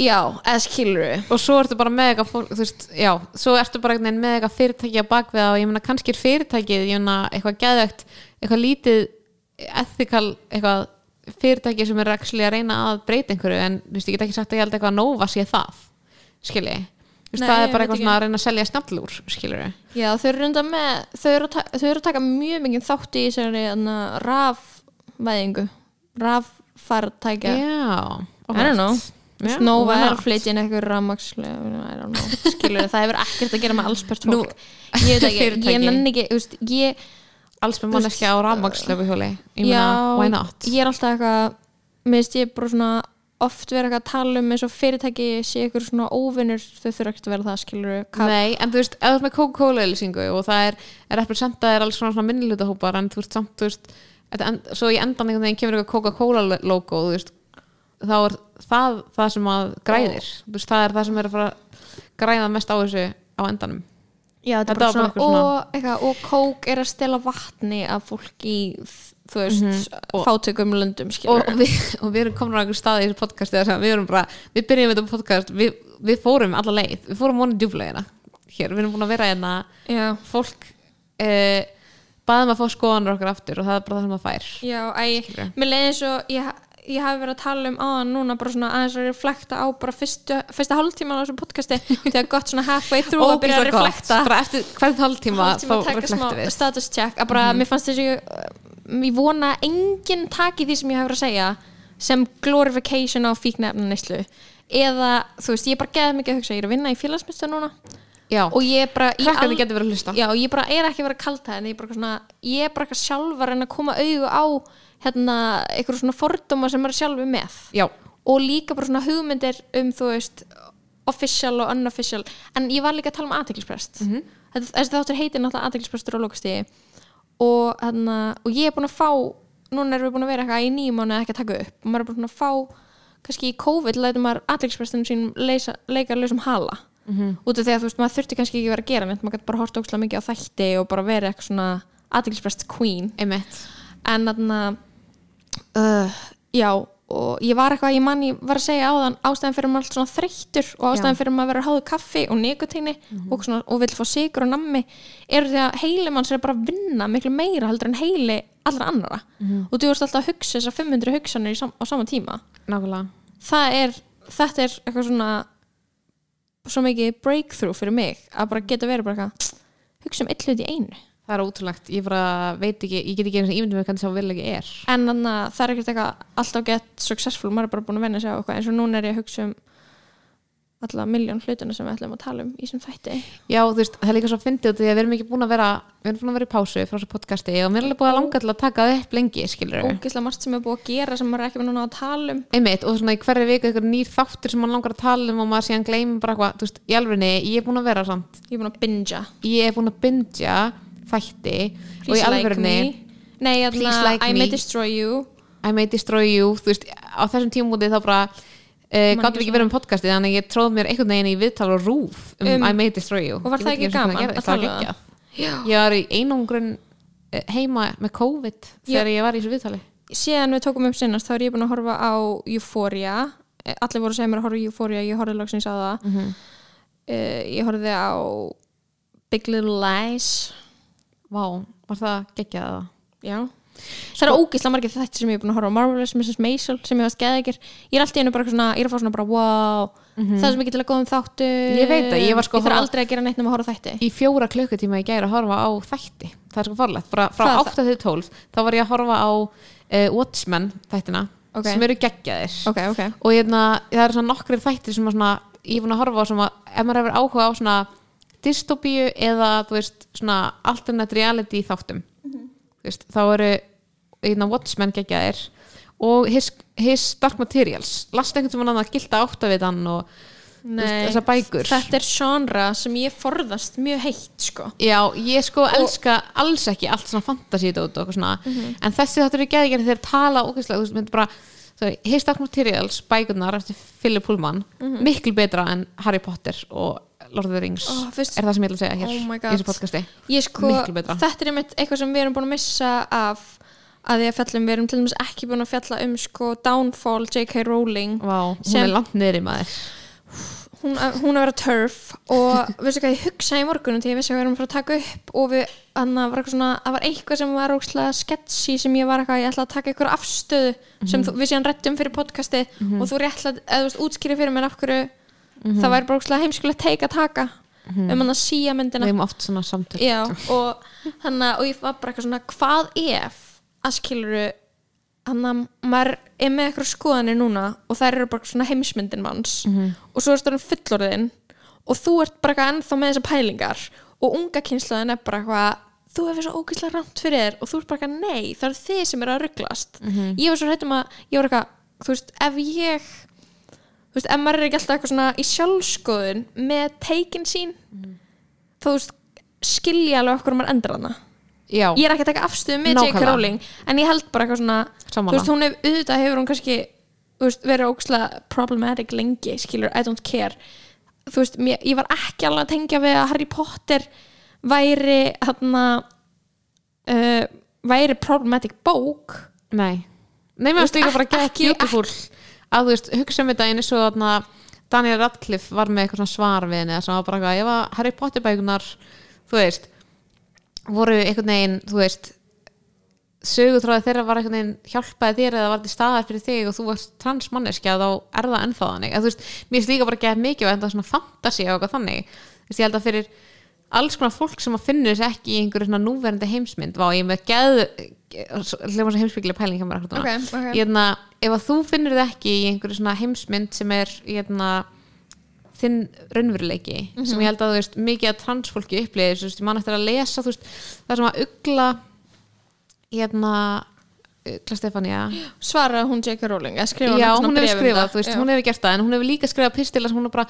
já, eða skilur við og svo ertu bara með eitthvað fólk, þú veist, já, svo ertu bara með eitthvað fyrirtæki á bakvið og ég meina kannski er fyrirtækið, ég meina eitthvað geðvegt, eitthvað lítið ethical, eitthvað fyrirtæki sem er að reyna að breyta einhverju en þú veist, ég get ekki sagt að ég held eitthvað að Nova sé það, skilji. Þú veist, það er bara eitthvað svona að reyna að selja snjallúr, skiljur Já, þau eru reynda með þau eru, að þau eru að taka mjög mikið þátt í þessari hérna, rafvæðingu raffartækja já, I don't know. Já, Snóva why er að flytja inn eitthvað know, skilur það hefur ekkert að gera með allspert Nú, fólk. Ég veit ekki, ég nenni ekki þú veist, ég, alls með manneskja á rafmakslöfu hjóli. Ég meina, why not? ég er alltaf eitthvað mér finnst ég bara svona oft eitthvað að tala um eins og fyrirtæki sé eitthvað svona óvinnur, þau þurfa ekkert að vera það skilur Nei, en þú veist, ef þú ert með Coca-Cola auðlýsingu og það er, er representaðir alls svona, svona minnilutahópar en þú veist samt, þú veist en, svo í endan einhvern veginn kemur eitthvað Coca-Cola logo, þú veist þá er það það sem að græðir. Þú veist, það er það sem er að fara að græða mest á þessu á endanum Já, þetta, Þetta er bara svona, svona- og, eitthvað, og kók er að stela vatni af fólki í, þú veist, Mhm, og- fátökum löndum, og, og, við, og við erum komin á einhver stað í þessu sem við erum bara, við byrjum þetta podcast við, við fórum alla leið, við fórum vonu djúflegina hér, við erum búin að vera hérna. Fólk eh, baðum að fá skoðanur okkur aftur og það er bara það sem það fær já, æ, Skilurðu? mér leiði eins og ég, ég hafi verið að tala um aðan núna bara svona aðeins að reflekta á bara fyrstu, fyrsta hálftíma á þessu podcasti þegar gott svona halfway through að byrja að reflekta. Bara eftir hvern hálftíma, að þá reflektum við. status check. Að bara, mér fannst þessi ég vona að enginn taki því sem ég hefur að segja sem glorification á fíknefna neyslu. Eða, þú veist, ég bara geða mikið að hugsa ég er að vinna í félagsmyndstöð núna. Já, og ég bara krakkandi al- verið að já, ég bara er ekki að vera kalta en ég er bara, svona, ég er bara eitthvað sjálf að að koma augu á hérna, eitthvað svona fordóma sem maður sjálfu með. Já, og líka bara svona hugmyndir um þú veist official og unofficial. En ég var líka að tala um aðteklisprest mm -hmm. þessi þáttur heitir náttúrulega aðteklisprestur á lokastíði og, hérna, og ég er búin að fá núna erum við búin að vera eitthvað í nýjum mánu ekki að taka upp. Og maður er búin að fá kannski í COVID lætur maður aðteklisprestunum sínum leysa, leika lausum hala. -hmm. út af því að þú veist maður þurfti kannski ekki vera að gera neitt. Maður gæti bara horta ókslega mikið á þætti og bara vera eitthvað svona aðteklisprest queen. Einmitt. En þarna uh, já og ég var eitthvað, ég mann, ég var að segja áðan ástæðan fyrir maður allt svona þreyttur og ástæðan fyrir maður að vera háðu kaffi og nikotíni og, svona, og vill fá sigur og nammi er því að heili manns er bara að vinna miklu meira heldur en heili allra annara og þú veist alltaf að hugsa þessar 500 hugsanir sam, á sama tíma. Nákvæmlega. Það er, þetta er eitthvað svona svo mikið breakthrough fyrir mig að bara geta verið bara eitthvað hugsa um eitt hlut í einu það er ótrúlegt, ég ekki ég get ekki eins og ímyndum með hvernig sá vilja er. En þannig að það er ekkert eitthvað alltaf gett successful, maður er bara búin að venja sig á eitthvað. Eins og núna er ég að hugsa um alla miljón hlutuna sem við ætlum að tala um í sem þætti. Já, þú veist, það er líka svo að fyndi út því að við erum ekki búin að vera við erum búin að vera í pásu frá þessu podcasti og mér er alveg búin að langa til að taka það upp lengi skilur ógislega margt sem er búið að gera sem maður er ekki núna að tala um. Einmitt og svona í hverju viku eitthvað nýr þáttur sem mann langar að tala um og maður síðan gleymi bara eitthvað, þú veist, í alvegni ég er búin að vera samt, ég er búin að bingea. Ég er búin að bingja þætti og í Please like alvegni me. Nei, Please þarna, like I may destroy you. I may destroy you, veist, á þessum tímúti þá bara uh, Man gáttum við ekki verið um podcasti þannig að ég tróð mér einhvern veginn í viðtal og rúf um, Um, I may destroy you. og var það ekki gaman hvað að gerðist, það tala um. Já. ég var í einungrun eh, heima með COVID þegar ég var í þessu viðtali. Síðan við tókum upp sinnast þá er ég búin að horfa á Euphoria. Eh, allir voru að segja mér að horfa Euphoria ég horfði loksins á það. Mm -hmm. uh, ég horfði á Big Little Lies Vá, var það geggjað það? já. Það eru ógislega margir þættir sem ég er búin að horfa á. Marvelous Mrs. Maisel sem ég var skeðegir ég er alltaf einu bara svona, ég er að fá svona bara wow það er sem ekki til að góðum þáttu Ég veit það, ég var sko ég þarf að horfa- aldrei að gera neitt nema að horfa þætti. Í fjóra klukkutíma í gæri að horfa á þætti. Það er sko farlegt, bara frá Hvað er 8 til 12 þá var ég að horfa á uh, Watchmen þættina Ok. sem eru geggjaðir. Ok, ok, og hérna, það eru svona nokkrir þættir sem að svona, ég er búin að horfa á sem að ef maður hefur áhuga á svona dystopíu eða veist svona alternate reality þáttum. Þú veist, þá eru hérna, Watchmen geggjaðir og his, his Dark Materials. Last einhvern sem hann að gilda áttavitan og Nei, þessar bækur? þetta er genre sem ég forðast mjög heitt sko. Já, ég sko elska alls ekki allt svona fantasy dót og svona. En þessi þáttur er geðið þeir tala ógeðslega, þú veist, bara His Dark Materials, bækurnar eftir Philip Pullman, miklu betra en Harry Potter og Lord of the Rings Ó, fyrst- er það sem ég að segja hér Oh í þessu podcasti. Ég sko, þetta er einmitt eitthvað sem við erum búin að missa af að því að fjallum, við erum til dæmis ekki búin að fjalla um sko Downfall J.K. Rowling Vá, hún Sem- er langt niður í maður. Hún, hún að vera turf og veistu hvað ég hugsaði í morgunum þegar ég vissi að við erum að fara að taka upp og við, anna, var eitthvað svona, það var eitthvað sem var ókslega sketchy sem ég var eitthvað, ég ætla að taka ykkur afstöðu sem þú, við síðan rættum fyrir podcasti og þú rétt að, eða þú veist, útskýri fyrir mér af hverju það væri bara ókslega heimskulegt teik að taka um hann að síja myndina. Við hefum oft svona samtök Já, og, hana, og ég var bara eitthvað svona hvað ef að skiluru hann að maður er með eitthvað skoðanir núna og þær eru bara svona heimsmyndin manns og svo er það fullorðin og þú ert bara eitthvað ennþá með þessar pælingar og unga kynslaðin er bara eitthvað þú hefur svo ógeðslega rámt fyrir þér og þú ert bara eitthvað nei, það eru þið sem eru að rugglast ég var svo hrættum að, ég var eitthvað þú veist, ef ég þú veist, ef maður er ekki alltaf eitthvað svona í sjálfskoðun með teikin sín þá þú veist, skilja alveg okkur maður endur hana Já, ég er ekki að taka afstöðu með J.K. Rowling en ég held bara eitthvað svona þú Sammála. veist, hún hef, auðvitað hefur hún kannski þú veist, verið ókslega problematic lengi skilur, I don't care. Þú veist, mér, ég var ekki alveg að tengja við að Harry Potter væri hérna uh, væri problematic bók. Nei. Nei, mér Þú veist, gett ekki- beautiful að þú veist, hugsa um þetta svo þarna Daniel Radcliffe var með eitthvað svar við henni sem var bara eitthvað, ef að Harry Potter bækunar þú veist voru einhvern veginn, þú veist sögutráði þeirra var einhvern veginn hjálpaði þér eða var til staðar fyrir þig og þú varst transmanneskja þá er það ennþá þannig. Að þú veist, mér finnst líka bara að geta mikið og enda svona fantasi og eitthvað þannig. Þú veist, ég held að fyrir alls konar fólk sem að finnur þess ekki í einhverju svona núverandi heimsmynd vá, ég með geð hljóma sem heimsbygglega pæling hjá mér akkurat núna. Ok, ok. Ég hefna, ef að þú finnur þið ekki í einhverju svona heimsmynd sem er hérna, þinn raunveruleiki sem ég held að þú veist mikið að transfólki upplýðir, þú veist, ég man eftir að lesa veist, það sem að ugla hérna ugla Stefania. Svaraði hún J.K. Rowling já, hún hefur skrifað, veist, hún hefur gert það en hún hefur líka skrifað pistila sem hún er bara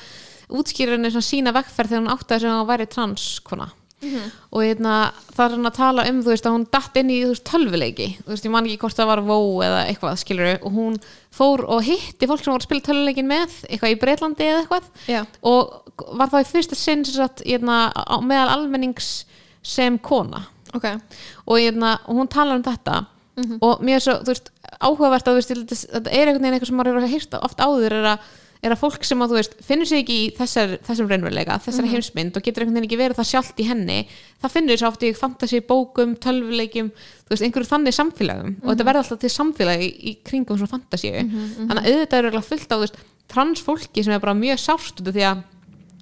útskýrir henni svona sína vekkferð þegar hún áttaði sem hún væri transkona Mhm. og hérna, það er hann að tala um þú veist að hún datt inn í þú veist, tölvuleiki. Þú veist, ég man ekki hvort það var vó eða eitthvað skilur og hún fór og hitti fólk sem voru að spila tölvuleikin með eitthvað í Breitlandi eða eitthvað. Já. og var það í fyrsta sinn sem sagt, hérna, meðal almennings sem kona. Ok, og, hérna, og hún talar um þetta Mhm. og mér er svo, þú veist, áhugavert að veist, þetta, er einhvern veginn eitthvað sem maður er að hýrta oft áður er að, er að fólk sem að veist finnur sig ekki í þessar, þessum raunveruleika þessari Mhm. heimsmynd og getur einhvern veginn ekki verið það sjálft í henni það finnur sér oft í fantasi bókum, veist, einhverju þannig samfélagum og Mhm. þetta verður alltaf til samfélagi í, kringum svona fantasíu þannig að auðvitað er eiginlega fullt á transfólki sem er bara mjög af því að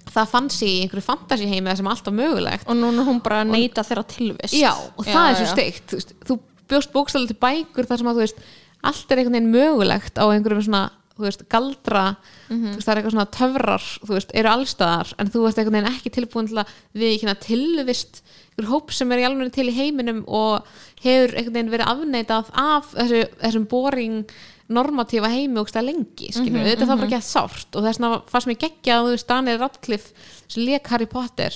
það fann sig í einhverju fantasi heimi sem allt var mögulegt og núna er hún bara neyta þeirra tilvist já, og það er svo já. steikt þú bjóst bókstæðlega til bækur þar sem að þú veist, allt er einhvern veginn mögulegt á einhverjum svona þú veist, galdra þú veist, það er eitthvað svona töfrar þú veist, eru allstaðar en þú veist einhvern veginn ekki tilbúin til að við ekki tilvist einhver hóp sem er í alveg til í heiminum og hefur einhvern veginn verið afneitað af þessu, þessum boring normatífa heimi og það lengi skilur, þetta er það bara ekki að sárt og þess vegna fannst mér geggja að þú veist Daniel Radcliffe sem leik Harry Potter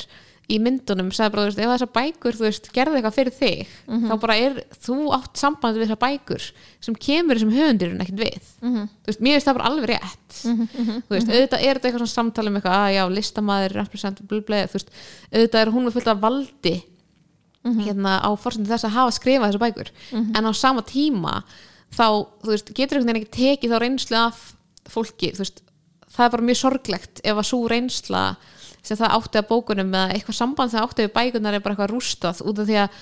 í myndunum, sagði bara, þú veist, ef þessar bækur þú veist, gerði eitthvað fyrir þig þá bara er, þú átt samband við þessar bækur sem kemur þessum höfundirinn ekkert við. Þú veist, mér veist það bara alveg rétt. Þú veist, auðvitað er þetta eitthvað svona samtali um eitthvað, að já, listamæður, representative blubleið, þú veist, auðvitað er hún með fullt af valdi hérna á fórsendum þess að hafa skrifað þessar bækur. En á sama tíma þá, þú veist, getur einhvern veginn ekki tekið þá reynslu af fólki, þú veist það er bara mjög sorglegt ef að svo reynsla sem það átti að bókunum eða eitthvað samband sem átti við bækunar er bara eitthvað rústað út af því að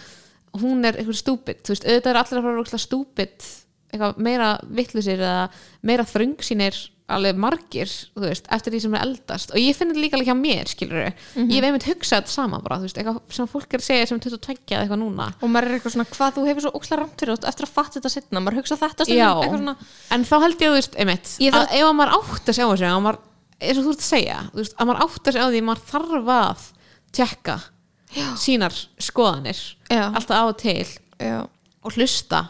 hún er eitthvað stúpid, þú veist, auðvitað er allir að fara stúpid, eitthvað meira vittlusir eða meira þröngsýnir alveg margir, þú veist, eftir því sem er eldast. Og ég finn þetta líka alveg hjá mér, skilur ég hef einmitt hugsað þetta sama bara, þú veist, eitthvað sem fólk er að segja sem 22 eða eitthvað núna. Og maður er eitthvað svona, hvað þú hefur svo ókslega rámt fyrir eftir að fatta þetta setna, maður hugsa þetta Já, stundum, svona, en þá held ég, þú veist, einmitt Ég að ef að maður átt að sjá þessu að maður, eins og þú ert að segja veist, að maður átt að sjá því að maður þarf að tjekka sínar skoðanir Já. alltaf á og til já, og hlusta.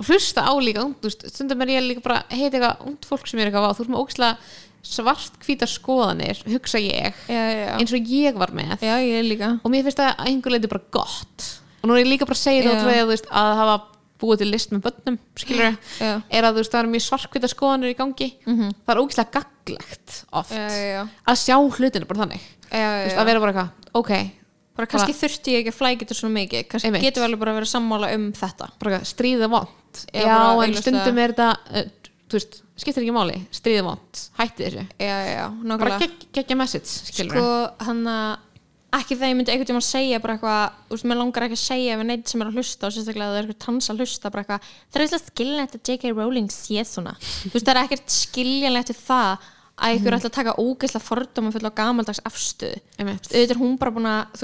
Og hlusta á líka veist, stundum er ég líka bara heiti eitthvað ungt fólk sem er eitthvað á þú veist með ógislega svart hvítar skoðanir hugsa ég, já, já, já, eins og ég var með. Já, ég og mér finnst það að einhver leiti bara gott. Og nú er ég líka bara að segja Já. það að, þú veist, að hafa búið til list með börnum skilur Já. er að þú veist það eru mjög svarkvita skoðanir í gangi. Það er ógislega gaglegt oft já, já, að sjá hlutinu bara þannig. Veist, að vera bara eitthvað, ok. Bara kannski þurfti ég ekki að flækja þetta svona mikið. Kannski Einmitt. við alveg bara að vera sammála um þetta. Bara stríða vond Já, bara en stundum er þetta uh, veist, skiptir ekki máli, stríða vond hætti þessu, bara geggja message skilur sko, hann að ekki þegar ég myndi einhvern tímann segja bara eitthvað, veist, mér langar ekki að segja ef neitt sem er að hlusta og sérstaklega að það er eitthvað trans að hlusta bara eitthvað, það er eitthvað skiljanlegt að J.K. Rowling sé svona, þú veist, það er ekkert skiljanlegt við það að ykkur ætla að taka ógeðslega fordóma full á gamaldags Einmitt. auðvitað er hún bara búin að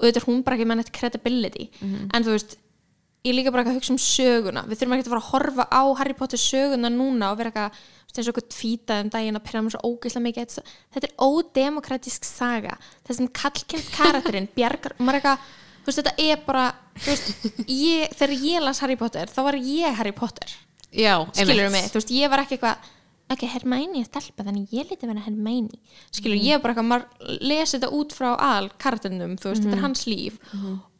auðvitað er hún bara ekki með neitt credibility. En þú veist ég líka bara eitthvað að hugsa um söguna. Við þurfum ekki að fara að horfa á Harry Potter söguna núna og vera eitthvað þú eins og eitthvað tvítað um daginn að pyrra mér svo ógeðslega mikið. Þetta, er ódemokratísk saga. Þessum kallkjönd karakterinn bjargar, og maður eitthvað þú veist, þetta er bara þú veist, ég, þegar ég las Harry Potter þá var ég Harry Potter. Já, skilur einmitt. mig, þú veist, ég var ekki eitthvað ok, Hermæni er stelpa, þannig ég liti vera Hermæni skilur, ég er bara eitthvað, maður lesi þetta út frá al karakternum, þú veist, þetta er hans líf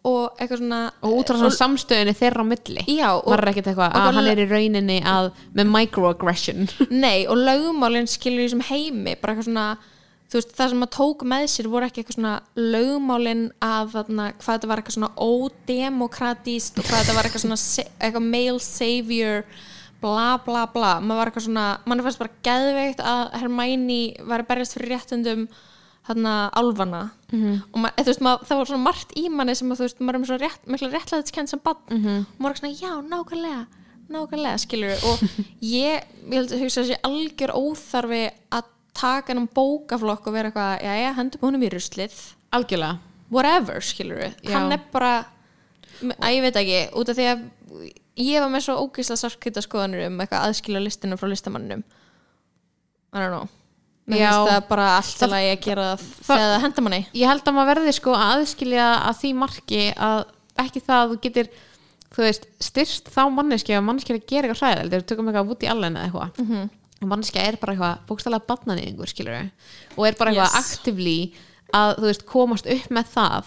og eitthvað svona og út frá svona samstöðinni þeirra á milli. Já, og- er ekkert eitthvað að bara- hann er í rauninni að, með microaggression. Nei, og lögmálinn skilur í þessum heimi, bara eitthvað svona veist, það sem maður tók með sér voru ekki eitthvað svona lögmálinn að þarna, hvað þetta var eitthvað svona ódemokratist og hvað þetta var eitthvað svona eitthvað male savior bla bla bla, maður var eitthvað svona mann fannst bara geðveikt að Hermæni var að berjast fyrir réttundum þarna álfana. Og maður, þú veist, maður, það var svona margt í manni sem að, veist, maður er með svo rétt, mikla réttlæðiskend sem bann og maður er svona, já, nákvæmlega nákvæmlega, skilur og ég, ég held að hugsa þessi algjör óþarfi að taka ennum bókaflokk og vera eitthvað, já, já, hendum honum í ruslið. Algjörlega. Whatever, skilur Já. hann er bara að ég veit ekki, út af því að ég var með svo ógeðslega sarkvita skoðanur um eitthvað aðskilja listinu frá listamannum. I don't know mér finnst það bara alltaf að ég gera það þegar það henda manni ég held að maður verði sko að aðskilja að því marki að ekki það að þú getur þú veist, styrst þá manneski að manneski er að gera eitthvað þegar við tökum eitthvað út í allen eða eitthvað mm Mhm. -hmm. manneski er bara eitthvað bókstælega badnaniðingur skilur við og er bara eitthvað Yes. actively að þú veist komast upp með það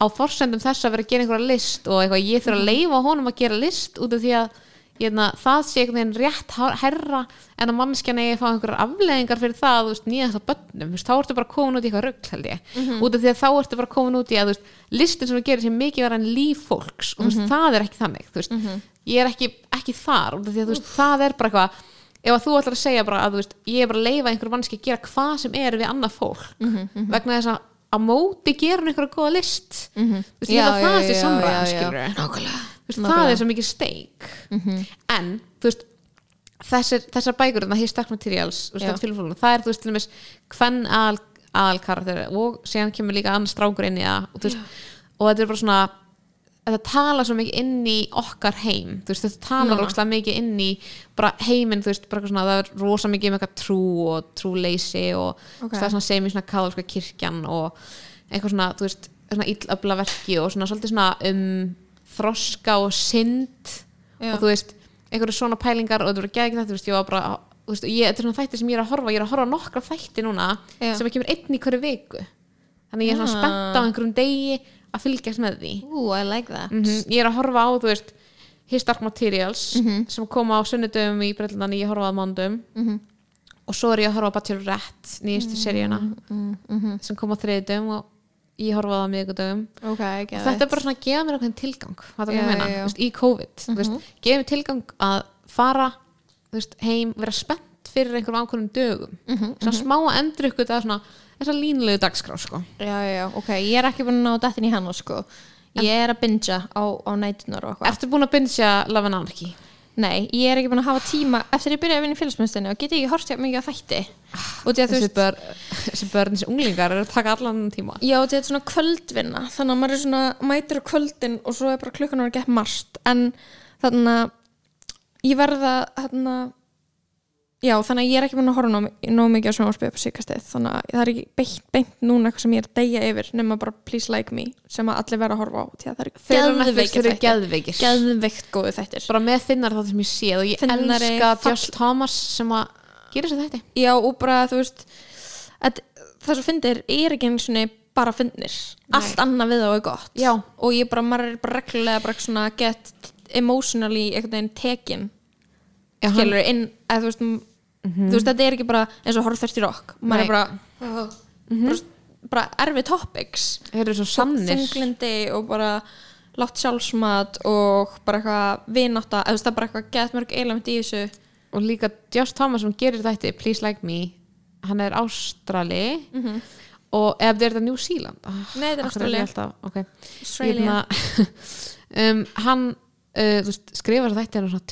á forsendum þess að vera að gera einhverja list og eitthvað ég Mhm. þurfa að leifa honum að gera list út af því að Hérna, það sé einhvern veginn rétt herra en að mannskjan eigi að fá einhverjar afleðingar fyrir það, nýjast á börnum. Veist, þá ertu bara komin út í eitthvað rugg held ég. Út af því að þá ertu bara komin út í að listin sem þú gerir sem mikið vera en líf fólks. Og þú veist, það er ekki þannig þú veist, ég er ekki, ekki þar því að veist, það er bara eitthvað ef að þú ætlar að segja bara að ég er bara að leifa einhverju mannski að gera hvað sem er við annað fólk vegna þess að á móti hún einhverja góða list. Veist, ég held að það sé samræðan veist, það er svo mikið steik. En þú veist þessar, þessar bækur, það hér stakk materials það er þú veist til dæmis hvern al aðal karakter og síðan kemur líka annars strákur inn í það og, veist, og þetta er bara svona þetta tala svo mikið inn í okkar heim veist, þetta talar Nána. ókslega mikið inn í bara heiminn, þú veist, bara svona það er rosa mikið um eitthvað trú og trúleysi og Ok. það er svona sem í svona katholska kirkjan og eitthvað svona, þú veist svona illöfla verki og svona svolítið svona um þroska og synd Já. og þú veist, einhverju svona pælingar og þetta voru geðið þetta, þú veist, ég var bara þú veist, ég, þetta er svona þætti sem ég er að horfa, ég er að horfa nokkra þætti núna Já. sem ekki verið einn í hverju viku þannig ég er svona Ah. spennt á einhverjum degi að fylgjast með því Ú, I like that -hmm. ég er að horfa á, þú veist His Dark Materials sem koma á sunnudum í Breitlandan, ég horfa á mándum Mhm. og svo er ég að horfa á Bachelorette nýjastu seríuna Mhm. sem kom á þriðdum og ég horfa á það miðgudum Ok, og geðveikt. þetta er bara svona að gefa mér eitthvað tilgang hvað það er að meina, já, já. þú veist, í COVID þú veist, gefa mér tilgang að fara þú veist, heim, vera spennt fyrir einhverjum ákveðnum dögum Mhm, svona smá að endur ykkur það svona þessa línlegu dagskrá sko. Já, já, ok, ég er ekki búin að ná dættin í hann sko Ég er að bingja á, á nætunar Ertu búin að bingja Love and Anarchy? Nei, ég er ekki búin að hafa tíma Eftir ég byrjaði að vinna í félagsmyndstinni og get ég ekki horft hjá mikið á þætti. Og að þú Þessi börn, þessi börn, þessi unglingar eru að taka allan tíma. Já, þetta er svona kvöldvinna þannig að maður er svona mætur á kvöldin og svo er bara klukkan að geta marst en þannig að ég verða þannig að já, þannig að ég er ekki búin að horfa nóg, mikið á sjónvarpið upp á síkastið þannig að það er ekki beint, beint núna eitthvað sem ég er að deyja yfir nema bara Please Like Me sem að allir verða að horfa á geðveikir geðveikt góðu þættir. Bara með finnar það sem ég séð og ég Finnari, elska Josh Thomas sem að gera sér þetta Já, og bara þú veist að, það sem fyndir er ekki einu sinni bara fyndnir. Allt annað við þá er gott. Já. og ég bara, maður er bara reglulega bara svona get emotionally einhvern veginn tekin skilur inn, að þú veist þú veist, þetta er ekki bara eins og horfðast í rock. Maður er bara, bara, bara erfi topics. Þeir eru svo sannir. þunglindi og bara látt sjálfsmat og bara eitthvað vinátta, eða það er bara eitthvað get mörg element í þessu. Og líka Josh Thomas sem gerir þetta Please Like Me hann er Ástrali. Og ef þetta er þetta New Zealand? Ah, Nei, þetta er alltaf, okay. Australia. Um, hann uh, veist, skrifar þetta er svona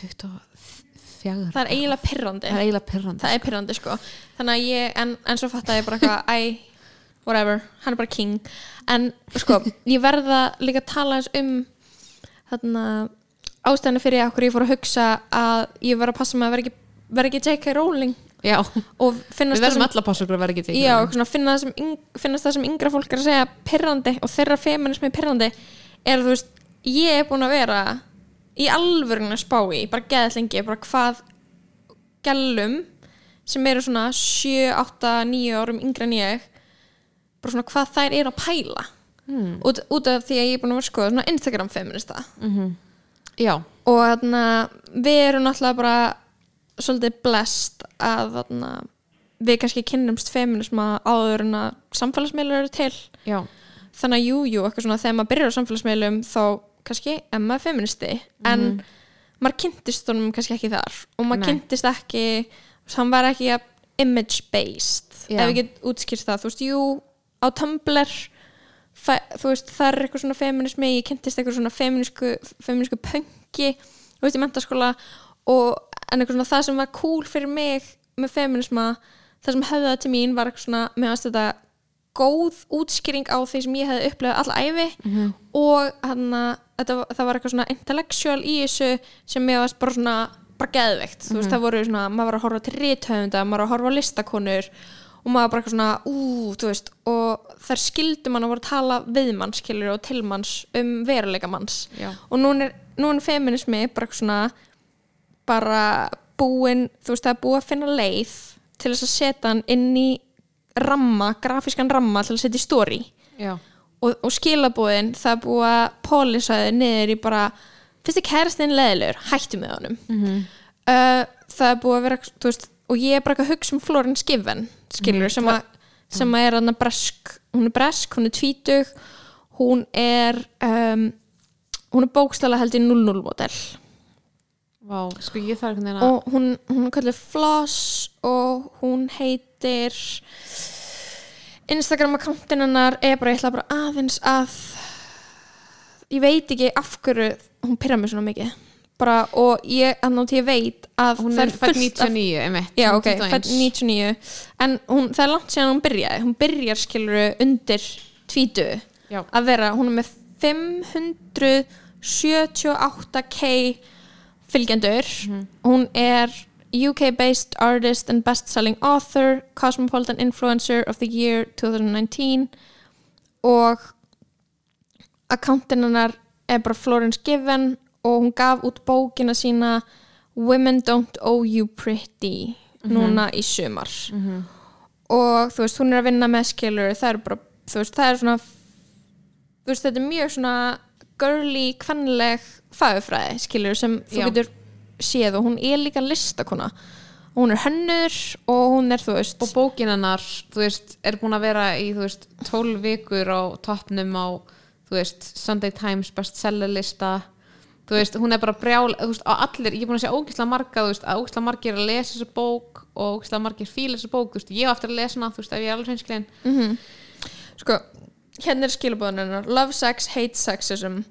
24 það er eiginlega pirrandi. Það er eiginlega perrandi það er pyrrandi sko. Þannig að ég, en, en svo fatt að ég bara eitthvað æ, whatever, hann er bara king. En sko, ég verða líka að tala eins um þarna ástæðinu fyrir okkur ég fór að hugsa að ég var að passa mig að vera ekki, vera ekki J.K. Rowling Já, og finnast við verðum öll að passa okkur að vera ekki tekið já, svona, finna það sem, finnast það sem yngra fólk er að segja pyrrandi og þeirra feminismi pyrrandi er þú veist, ég er búin að vera í alvörun að spá í bara geðað lengi, bara hvað gælum sem eru svona 7, 8, 9 árum yngre en ég bara svona hvað þær eru að pæla. Hmm. út, út af því að ég er búin að vera skoða svona Instagram feminista Já, og þarna við erum náttúrulega bara svolítið blest að þarna við kannski kynnumst feminisma áður en að samfélagsmiðlur eru til. Já, þannig að jú, jú, eitthvað svona þegar maður byrjar á samfélagsmiðlum þá kannski er maður feministi en maður kynntist honum kannski ekki þar og maður Nei. kynntist ekki hann var ekki image based Já. ef við getum útskýrt það þú veist, jú, á Tumblr þú veist, það er eitthvað svona feminismi ég kynntist eitthvað svona feminísku feminísku pönki, þú veist, í mentaskóla og en eitthvað svona það sem var cool fyrir mig með feminisma það sem hefði það til mín var eitthvað svona mér fannst þetta góð útskýring á því sem ég hefði upplifað alla æfi og hann að það var eitthvað svona intellectual í þessu sem mér varst bara svona bara geðveikt, þú veist, það voru svona maður var að horfa til rithöfunda, maður var að horfa á listakonur og maður bara eitthvað svona ú, þú veist, og þær skildu mann að voru að tala við mann, skilur og til manns um veruleika manns. Já. Og núna er, núna er feminismi bara svona bara búin, þú veist, það er búið að finna leið til þess að setja hann inn í ramma, grafískan ramma til að setja í Já, og, og skilabúðin, það búið að pólisa þau niður í bara fyrst er kærastinn leðilegur, hættu með honum. Mhm. uh, það búið að vera veist, og ég er bara eitthvað að hugsa um Florence Given skilur, sem, að, sem að er hann bresk, hún er bresk, hún er tvítug hún er um, hún er bókstala held í 0-0 model vá, sko ég þarf einhvern veginn að og hún, hún kallið Floss og hún heitir Instagram akkántin hennar er bara, ég ætla bara aðeins að ég veit ekki af hverju hún pyrra mig svona mikið bara, og ég, þannig að ég veit að hún er fætt fullt af 99 einmitt, Já, ok, 21. fætt 99 en hún, það er langt síðan hún byrjaði hún byrjar skiluru undir tvítu Já. að vera, hún er með 578k fylgjendur. Hún er UK-based artist and best-selling author Cosmopolitan Influencer of the Year 2019 og akkántin hennar er bara Florence Given og hún gaf út bókina sína Women Don't Owe You Pretty núna í sumar. Og þú veist, hún er að vinna með skilur það er bara, þú veist, það er svona þú veist, þetta er mjög svona girly, kvenleg fagufræði, skilur, sem þú Já. getur séð og hún er líka listakona. Hún er hönnur og hún er, þú veist og bókin hennar, þú veist, er búin að vera í, þú veist, 12 vikur á toppnum á, þú veist, Sunday Times bestseller lista. Þú veist, hún er bara brjál, þú veist, á allir ég er búin að segja ógislega marga, þú veist, að ógislega margir að lesa þessa bók og ógislega margir fíla þessa bók, þú veist, ég á eftir að lesa hana, þú veist, ef ég er alveg hreinskilin. Sko, hérna er skilabóðan hennar love sex, hate sexism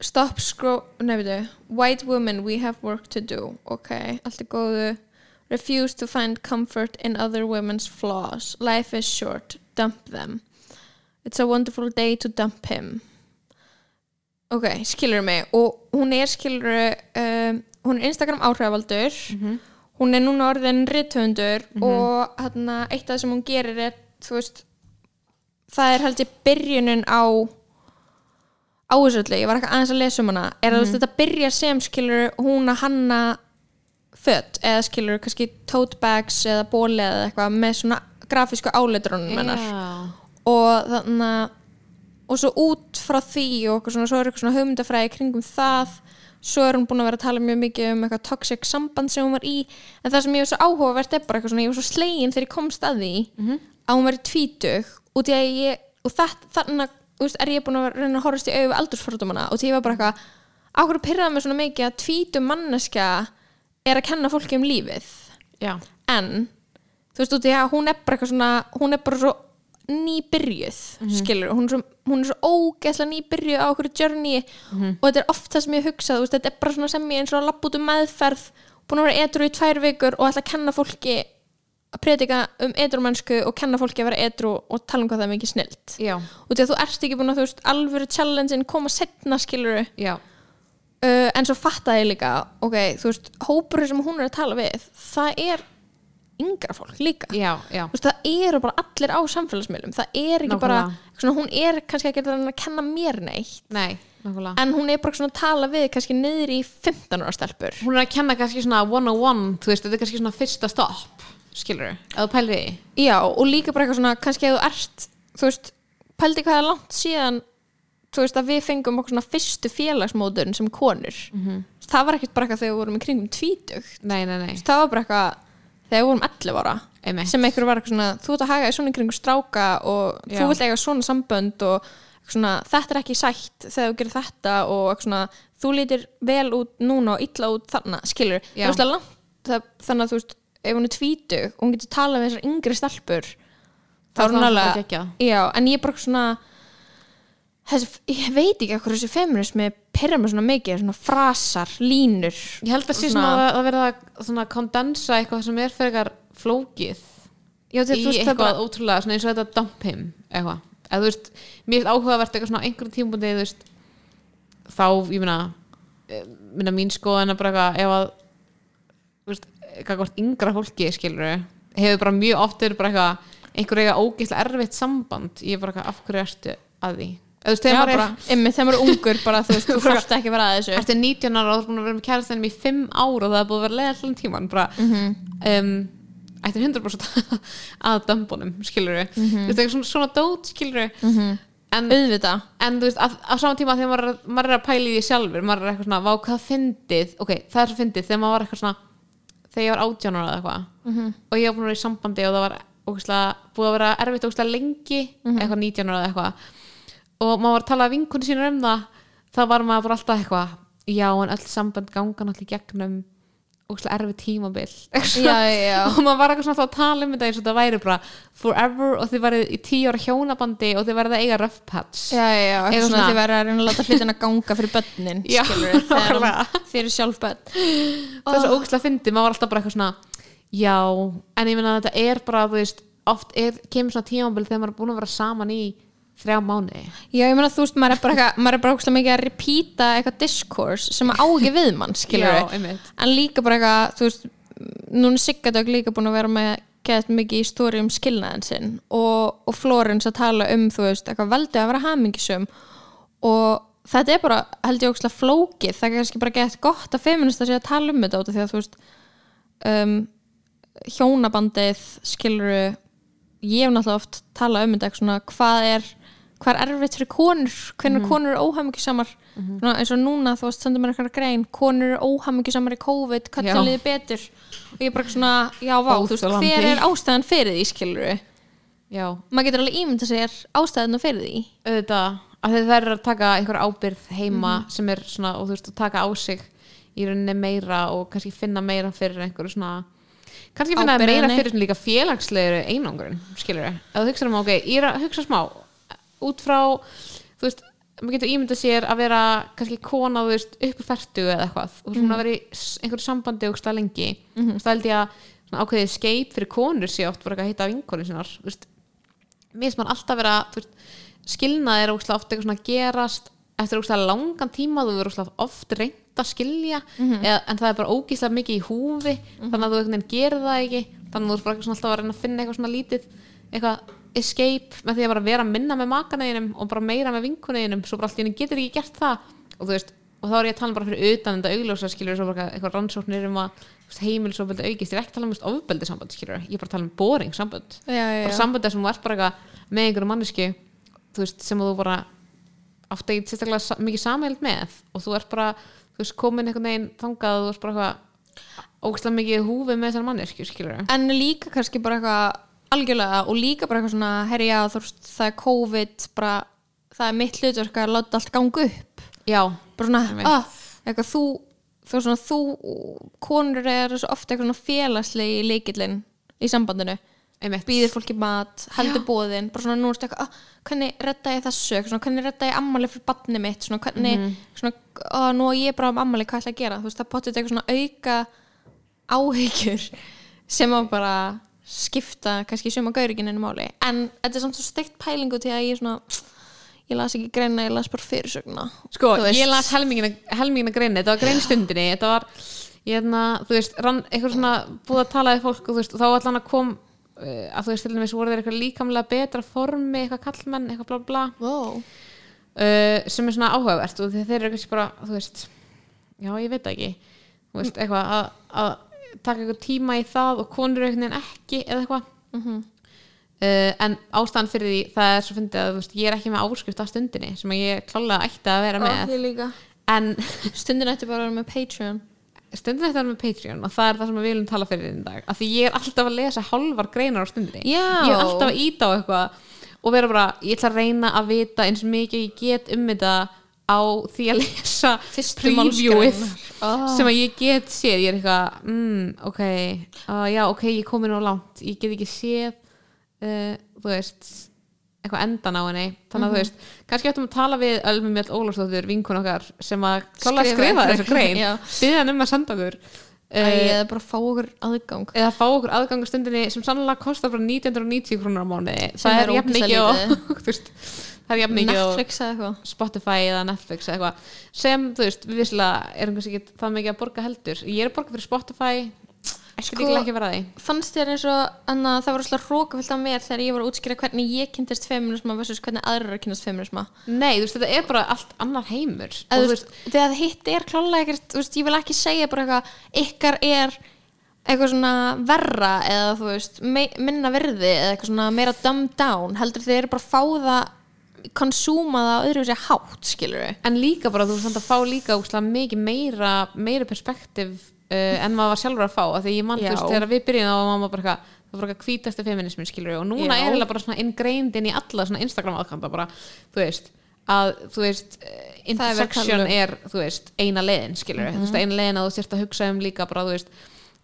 stop scroll veitu, white women we have work to do. Ok, allt er góðu. Refuse to find comfort in other women's flaws. Life is short, dump them. It's a wonderful day to dump him. Ok, skilur mig. Og hún er skilur um, hún er Instagram áhrifavaldur. Hún er núna orðin rithöfundur og hérna, eitt af það sem hún gerir er, veist það er held ég byrjunin á á þessu öllu, ég var ekki aðeins að lesa um hana er að þú veist, þetta byrja sem skilur hún að hanna fött eða skilur kannski tote bags eða bóli eða eitthvað með svona grafísku áleitrunum hennar. Og þannig að og svo út frá því og eitthvað svona, svo er eitthvað svona hugmyndafræði kringum það svo er hún búin að vera að tala mjög mikið um eitthvað toxic samband sem hún var í en það sem ég var svo áhugavert er bara eitthvað svona ég var svo slegin þegar ég komst að því að hún var í tvítug ég og það, veist, er ég búin að reyna að horfast í auðu aldursfordumana og því ég var bara eitthvað áhverju pyrraði mig svona mikið að tvítug manneska er að kenna fólki um lífið? Já, en þú veist út í að hún er bara eitthvað svona hún er bara svo nýbyrjuð skilur, hún er svo, hún er svo ógeðslega nýbyrjuð á okkur journey og þetta er oft það sem ég hugsa þú veist, þetta er bara svona sem ég eins og að lappa út um meðferð búin að vera edru í tvær vikur og ætla að kenna fólki predika um edrumennsku og kenna fólki að vera edru og tala um hvað það er mikið snilt. Já, og því að þú ert ekki búin að þú veist alvöru challenge-in koma setna skiluru uh, en svo fattaði ég líka ok, þú veist, hópurinn sem hún er að tala við það er yngra fólk líka. Já, já, veist, það eru bara allir á samfélagsmiðlum. Það er ekki bara, svona, hún er kannski ekki að kenna mér neitt. Nei, en hún er bara svona að tala við kannski niður í 15 ára stelpur. Hún er að kenna kannski svona one-on-one þú veist, þetta er kannski svona fyrsta stopp skilur, ef þú pælir því? Já, og líka bara eitthvað svona, kannski að þú ert þú veist, pældi hvað er langt síðan þú veist, að við fengum okkur svona fyrstu félagsmóðun sem konur. Það var ekkert bara eitthvað þegar við vorum í kringum tvítugt. Nei, nei, nei, það var bara eitthvað þegar við vorum 11 ára einmitt. sem einhver var eitthvað svona, þú ert að haga í svona kringu stráka og Já. þú vilt eiga svona sambönd og svona, þetta er ekki sætt þegar þú gerir þetta og svona, þú lítir vel út núna og illa út þannig, skilur það er langt, það, þannig að þú veist ef hún er tvítug og hún getur talað með þessar yngri stelpur þá er hún það alveg já, en ég er bara svona þessi, ég veit ekki hvað þessi feminismi perra mig svona mikið, svona frasar, línur. Ég held að sé Svona- að, að verða að svona kondensa eitthvað sem er fyrir flókið já, í veist, það er eitthvað bara, ótrúlega svona eins og þetta dump him eitthvað, eða þú veist mér finnst áhugavert eitthvað svona á einhverjum tímpundi þú veist, þá, ég meina eh, minna mín skoðan er bara eitthvað ef að þú hvort yngra fólki skilur hefur bara mjög oft verið bara eitthvað einhver eiga ógeðslega erfitt samband. Ég er bara eitthvað, af hverju ertu að því? Þú veist, þegar maður er er ungur bara, þú veist, þú þarft ekki að vera að þessu. Ertu 19 ára og þú er búin að vera með kærastænum í 5 ára og það er búið að vera leða allan tíman bara um, ættir 100% að dömbunum skilur við, þú veist, eitthvað svona, svona dót skilur við en, auðvitað. en þú veist, á sama tíma þegar maður, er- maður er að pæla í því sjálfur maður er eitthvað svona, vá hvað fyndið? Ok, það er fyndið, þegar maður var eitthvað svona þegar ég var 18 ára eða eitthvað. Og ég var búin að vera í sambandi og það var ógeðslega, búið að vera erfitt ógeðslega lengi eitthvað 19 ára eða eitthvað. Og maður var að tala vinkunni sínur um það þá var maður alltaf eitthvað já en öll samband ganga náttúrulega gegnum ógæslega erfið tímabil. Já, já, og maður var eitthvað svona að tala um þetta eins og þetta væri bara forever og þið værið í tíu ára hjónabandi og þið værið að eiga rough patch. Já, já, Eitthvað svona þið verður að reyna að láta hlutina ganga fyrir börnin Já, skilur þegar þið eru sjálf börn. Það er svo ógæslega fyndið, maður var alltaf bara eitthvað svona já, en ég meina að þetta er bara þú veist, oft er, kemur svona tímabil þegar maður er búin að vera saman í þrjá mánu Já, ég meina þú veist, maður er bara, eitthvað, maður er bara ógeðslega mikið að repeata eitthvað discourse sem á ekki við mann, skilur einmitt. en líka bara eitthvað, þú veist núna Siggadögg líka búin að vera með gett mikið í stóri um skilnaðin sinn og, og Florence að tala um þú veist, eitthvað veldið að vera hamingisum og þetta er bara held ég ógeðslega flókið, það er kannski bara gett gott að feminista sé að tala um þetta út af því að þú veist um, hjónabandið skiluru ég hef náttúrulega oft talað um þetta eitthvað svona, hvað er hvað er erfitt fyrir konur hvernig Mhm. konur eru óhamingjusamar. Mm eins og núna þú veist sendur mér eitthvað grein konur eru óhamingjusamar í COVID hvernig liði betur. Og ég er bara svona, já vá, þú veist, hver er ástæðan fyrir því skiluru, já, maður getur alveg ímynda sér ástæðan fyrir því. Auðvitað að þið verður að taka einhver ábyrð heima Mhm. sem er svona, og þú veist, að taka á sig í rauninni meira og kannski finna meira fyrir einhverju svona kannski finna meira fyrir líka félagslegri einangrun, skilur við að þú hugsa um, ok, ég er að hugsa smá út frá, þú veist maður getur ímyndað sér að vera kannski kona, þú veist, upp í færtu eða eitthvað. Og svona að vera í einhverju sambandi og stað lengi, mm -hmm. það held ég að svona ákveðið skeip fyrir konur sé oft bara eitthvað að hitta vinkonu sinnar, þú veist mér finnst mann alltaf vera þú veist, skilnað er oft eitthvað svona gerast eftir ógslag langan tíma þú verður ógslag oft reynd að skilja eða, en það er bara ógíslega mikið í húfi þannig að þú veginn gerir það ekki þannig að þú er bara eitthvað alltaf að reyna að finna eitthvað svona lítið eitthvað escape með því að bara vera minna með makaneginum og bara meira með vinkuneginum svo bara allt í henni getur ekki gert það. Og veist, og þá er ég að tala bara fyrir utan þetta augljósa skilur svo bara eitthvað rannsóknir um að heimilisofbeldi aukist, ég er ekki að tala um ofbeldi samband skilur, ég er bara að tala um boring sambönd bara sambandi sem þú ert bara eitthvað með einhverju manneski þú veist, sem þú bara átt ekki sérstaklega sa- mikið samhæld með. Og þú ert bara, þú veist, komin einhvern veginn þangað og þú ert bara eitthvað ógæslega mikið í húfi með þessar manneski skilur en líka kannski bara eitthvað algjörlega og líka bara eitthvað svona já, þú veist, það er COVID bara, það er mitt hlutverk að láta allt ganga upp. Já, bara svona, Einmitt. ah, eitthvað þú þú, svona, þú, konur eru svo ofta eitthvað svona félagslegi í leikillin í sambandinu, einmitt. Býðir fólki mat heldur bóðin, bara svona nú ertu eitthvað ah, hvernig redda ég þessu, svona, hvernig redda ég ammali fyrir badni mitt, svona hvernig Mhm. svona, ah, nú er ég bara um ammali, hvað ætla ég að gera? Þú veist, það potið eitthvað svona auka áhyggjur sem á bara skipta kannski suma gaurikinn máli, en þetta er samt svo steikt pælingu til að ég svona ég las ekki greina, ég las bara fyrirsögna sko, ég las helmingina, helmingina greinu þetta var greinstundinni, þetta var hérna, þú veist, rann, eitthvað svona búið að tala við fólk og þú veist, og þá allan að kom uh, að þú veist, til dæmis voru þeir eitthvað líkamlega betra formi, eitthvað kallmenn, eitthvað bla bla wow. uh, sem er svona áhugavert og þeir eru kannski bara, þú veist já, ég veit ekki. Þú veist, eitthvað að, að taka eitthvað tíma í það og konur einhvern veginn ekki eða eitthvað. Mhm. uh, en ástæðan fyrir því það er svo fyndið að veist, ég er ekki með áskrift af stundinni sem að ég klálega ætti að vera með. en stundin ætti bara að vera með Patreon. Stundin þetta er með Patreon og það er það sem við viljum tala fyrir þinn dag. Af því ég er alltaf að lesa hálfar greinar á stundinni. Já. ég er alltaf að íta á eitthvað og vera bara, ég ætla að reyna að vita eins mikið ég get um þetta á því að lesa previewið. Ah. sem að ég get séð ég er eitthvað, mm, ok uh, já, ok, ég komin á langt ég get ekki séð uh, þú veist, eitthvað endan á henni þannig að Mhm. þú veist, kannski ættum að tala við Ölmi Mjöld Ólafsdóttir, vinkun okkar sem að klálega Skrifa skrifa þessu grein byggja hann um að senda okkur Æ, eða bara fá okkur aðgang eða fá okkur aðgangastundinni sem sannlega kostar bara 990 krónur á mánuði Sem það er jafn mikið á lítið. þú veist, það er jafn mikið á Spotify eða Netflix eða eitthvað. Sem, þú veist, við visslega erum kannski ekki það mikið að borga heldur. Ég er að borga fyrir Spotify. Sko- fannst þér eins og anna, það var alltaf rókafyllt af mér þegar ég var að útskýra hvernig ég kynntist feminisma versus hvernig aðrar kynast feminisma nei, þú veist, þetta er bara allt annar heimur. Eða og veist, þegar hitt er klálega ekkert, veist, ég vil ekki segja bara eitthvað ykkar er eitthvað svona verra eða þú veist minna verði eða eitthvað svona meira dumbed down, heldur þið eru bara að fá það konsúma það öðru sér hátt, skilur við en líka bara, þú veist, að fá líka úkslega mikið meira, meira perspektiv uh, en maður var sjálfur að fá af því ég mann, þegar við byrjum var maður bara eitthvað það var bara hvítasti feminismin skilur og núna Já. er eiginlega bara svona ingrained inn í alla svona Instagram aðkanta bara, þú veist að þú veist Það er intersection tala um- er, þú veist, eina leiðin skilur þú veist, eina leiðin að þú sérst að hugsa um líka bara, þú veist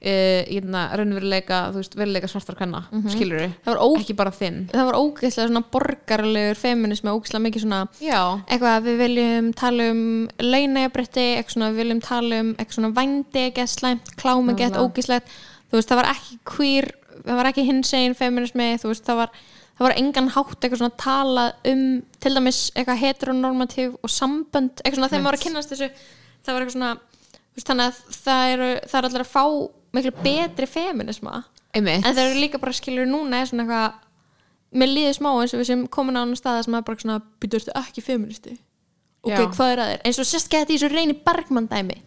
raunveruleika, þú veist, veruleika svartar kanna mm -hmm. skilur ó, ekki bara þinn. það var ógeðslega svona borgarlegur feminismi, ógeðslega mikið svona já, eitthvað við viljum tala um launæjabretti, eitthvað svona við viljum tala um eitthvað svona vændi ekki slæmt, gett Nákvæmlega. ógíslegt þú veist það var ekki queer það var ekki hinsegin feminismi þú veist það var, það var engan hátt eitthvað svona tala um til dæmis eitthvað heteronormativ og sambönd eitthvað svona þegar maður var að kynnast þessu það var eitthvað svona þannig að það eru, það er allir að fá miklu betri feminisma einmitt. En það eru líka bara skilur núna er svona eitthvað mér líður smá eins og við sem komin á annan stað sem er bara svona, býtur þetta ekki feministi ok, Já. hvað er að þér? eins og sérst geti þessu reyni Bergmann dæmi.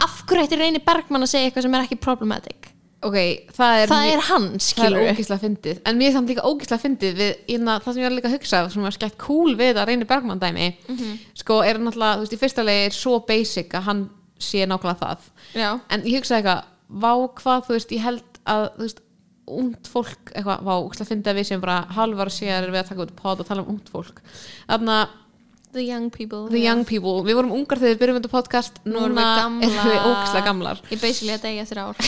Af hverju ætti reyni Bergmann að segja eitthvað sem er ekki problematic? Ok, það er, það er hann, það er skilur ógíslega fyndið. En mér er samt líka ógíslega fyndið við, inna, það sem ég var líka að hugsa sem var skætt cool við að reyni Bergman dæmi Mhm. sko er náttúrulega, þú veist, í fyrsta leið er svo basic að hann sé nákvæmlega það. Já, en ég hugsaði eitthvað, vá hvað þú veist, ég held að, þú veist ungt fólk, eitthvað, vá, ógíslega fyndið að við sem bara halvar sér við að taka út pod og tala um ungt fólk. Þarna, the young people the young people, við vorum ungar þegar við byrjum þetta podcast, Nú erum við núna gamlar. erum við ógíslega gamlar. Ég basically að degja eftir ár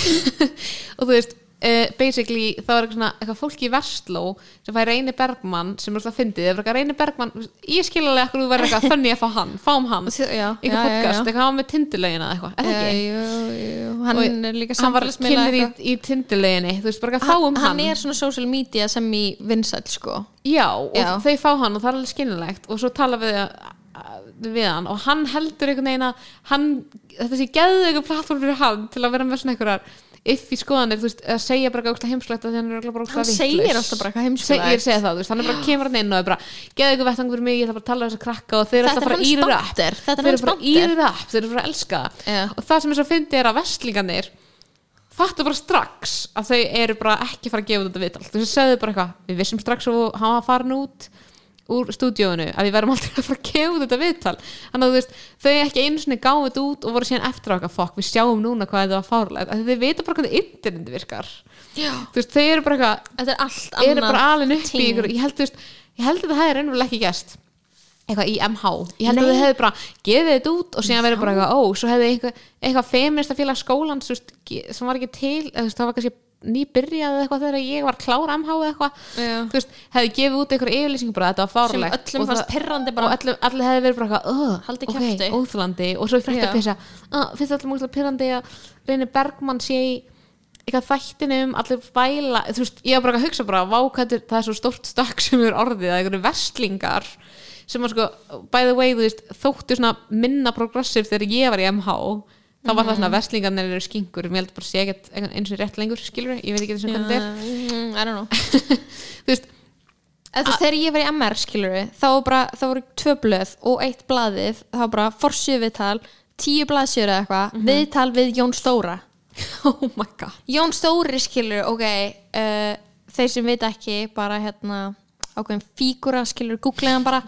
og þú veist uh, basically þá er eitthvað svona eitthvað fólk í Vestló sem fær Reyni Bergmann sem er svona fyndið, það er eitthvað Reyni veist, ég skil alveg ekkur þú verður eitthvað þannig að fá hann fáum hann, já, eitthvað podcast eitthvað hann með tindulegina eitthvað, er það ekki? jú, jú, hann Og er líka hann var samfélagsmiðla kynir í, eitthvað. í tinduleginni þú veist, bara eitthvað hann, fáum hann, hann er svona social media sem í vinsæll sko já, og Já. þau fá hann og það er alveg skinnilegt og svo tala við við hann og hann heldur einhvern veginn að hann, þetta sé geðu eitthvað plattform fyrir hann til að vera með svona einhverjar if í skoðanir, þú veist, að segja bara eitthvað heimslegt að hann er bara hann ógeðslega segir vitlaus. alltaf bara eitthvað Seg, ég er að heimskulegt segja það, þú veist, hann er bara kemur hann inn og er bara geðu eitthvað vettangur fyrir mig, ég ætla bara að tala um þess að krakka og þeir eru alltaf bara hans í rap banter, þetta er þeir eru bara í banter. rap, þeir eru bara að elska Já. og það sem er svo fyndið er að vestlingarnir fattu bara strax að þau eru bara ekki fara að gefa þetta viðtal þau sögðu bara eitthvað, við vissum strax og hann var farin út úr stúdíóinu að við verðum aldrei að fara að gefa út þetta viðtal. Þannig að þú veist, þau ekki einu sinni gáðu þetta út og voru síðan eftir eitthvað fokk, við sjáum núna hvað þetta var fárlega, þau vita bara hvernig interneti virkar. Já. þú veist, þau eru bara eitthvað þetta er allt eru bara alin upp í ykkur ég held, þú veist, ég held að það hefði raunverulega ekki gæst eitthvað í MH ég held að Nei. þau hefði bara gefið þetta út og síðan verið bara eitthvað, ó, svo hefði eitthvað, eitthvað feminista félag skólans sem var ekki til það var kannski nýbyrjað eða eitthvað þegar ég var klára MH eða eitthvað Já. þú veist, hefði gefið út eitthvað yfirlýsing bara þetta var sem fárlegt öllum fannst pirrandi bara og öllum, allir hefði verið bara eitthvað uh, Haldið ok, kjafti. óþlandi og svo frétta Já. pissa uh, finnst öllum úrslega pirrandi að reynir Bergmann sé í eitthvað þættinum, allir væla þú veist, ég var bara að hugsa bara, vá hvað þetta er- það er svo stórt stakk sem er orðið að einhverju verslingar sem að sko, by the way, þú veist þóttu svona minna progressiv þegar ég var í MH þá var það svona verslingarnir eru skingur, mér held bara að sé ekkert eins og rétt lengur, skilur ég veit ekki þessum hvernig þetta er. Mm, I don't know. Þú veist, þú veist, þegar ég var í MR skilur við þá, bara, þá voru tvö blöð og eitt blaðið þá bara forsjöðu viðtal tíu blaðsjöru eða eitthvað Mhm. viðtal við Jón Stóra. Oh my god. Jón Stóri skilur, ok uh, þeir sem veit ekki bara hérna ákveðin fígura skilur, googlega hann bara.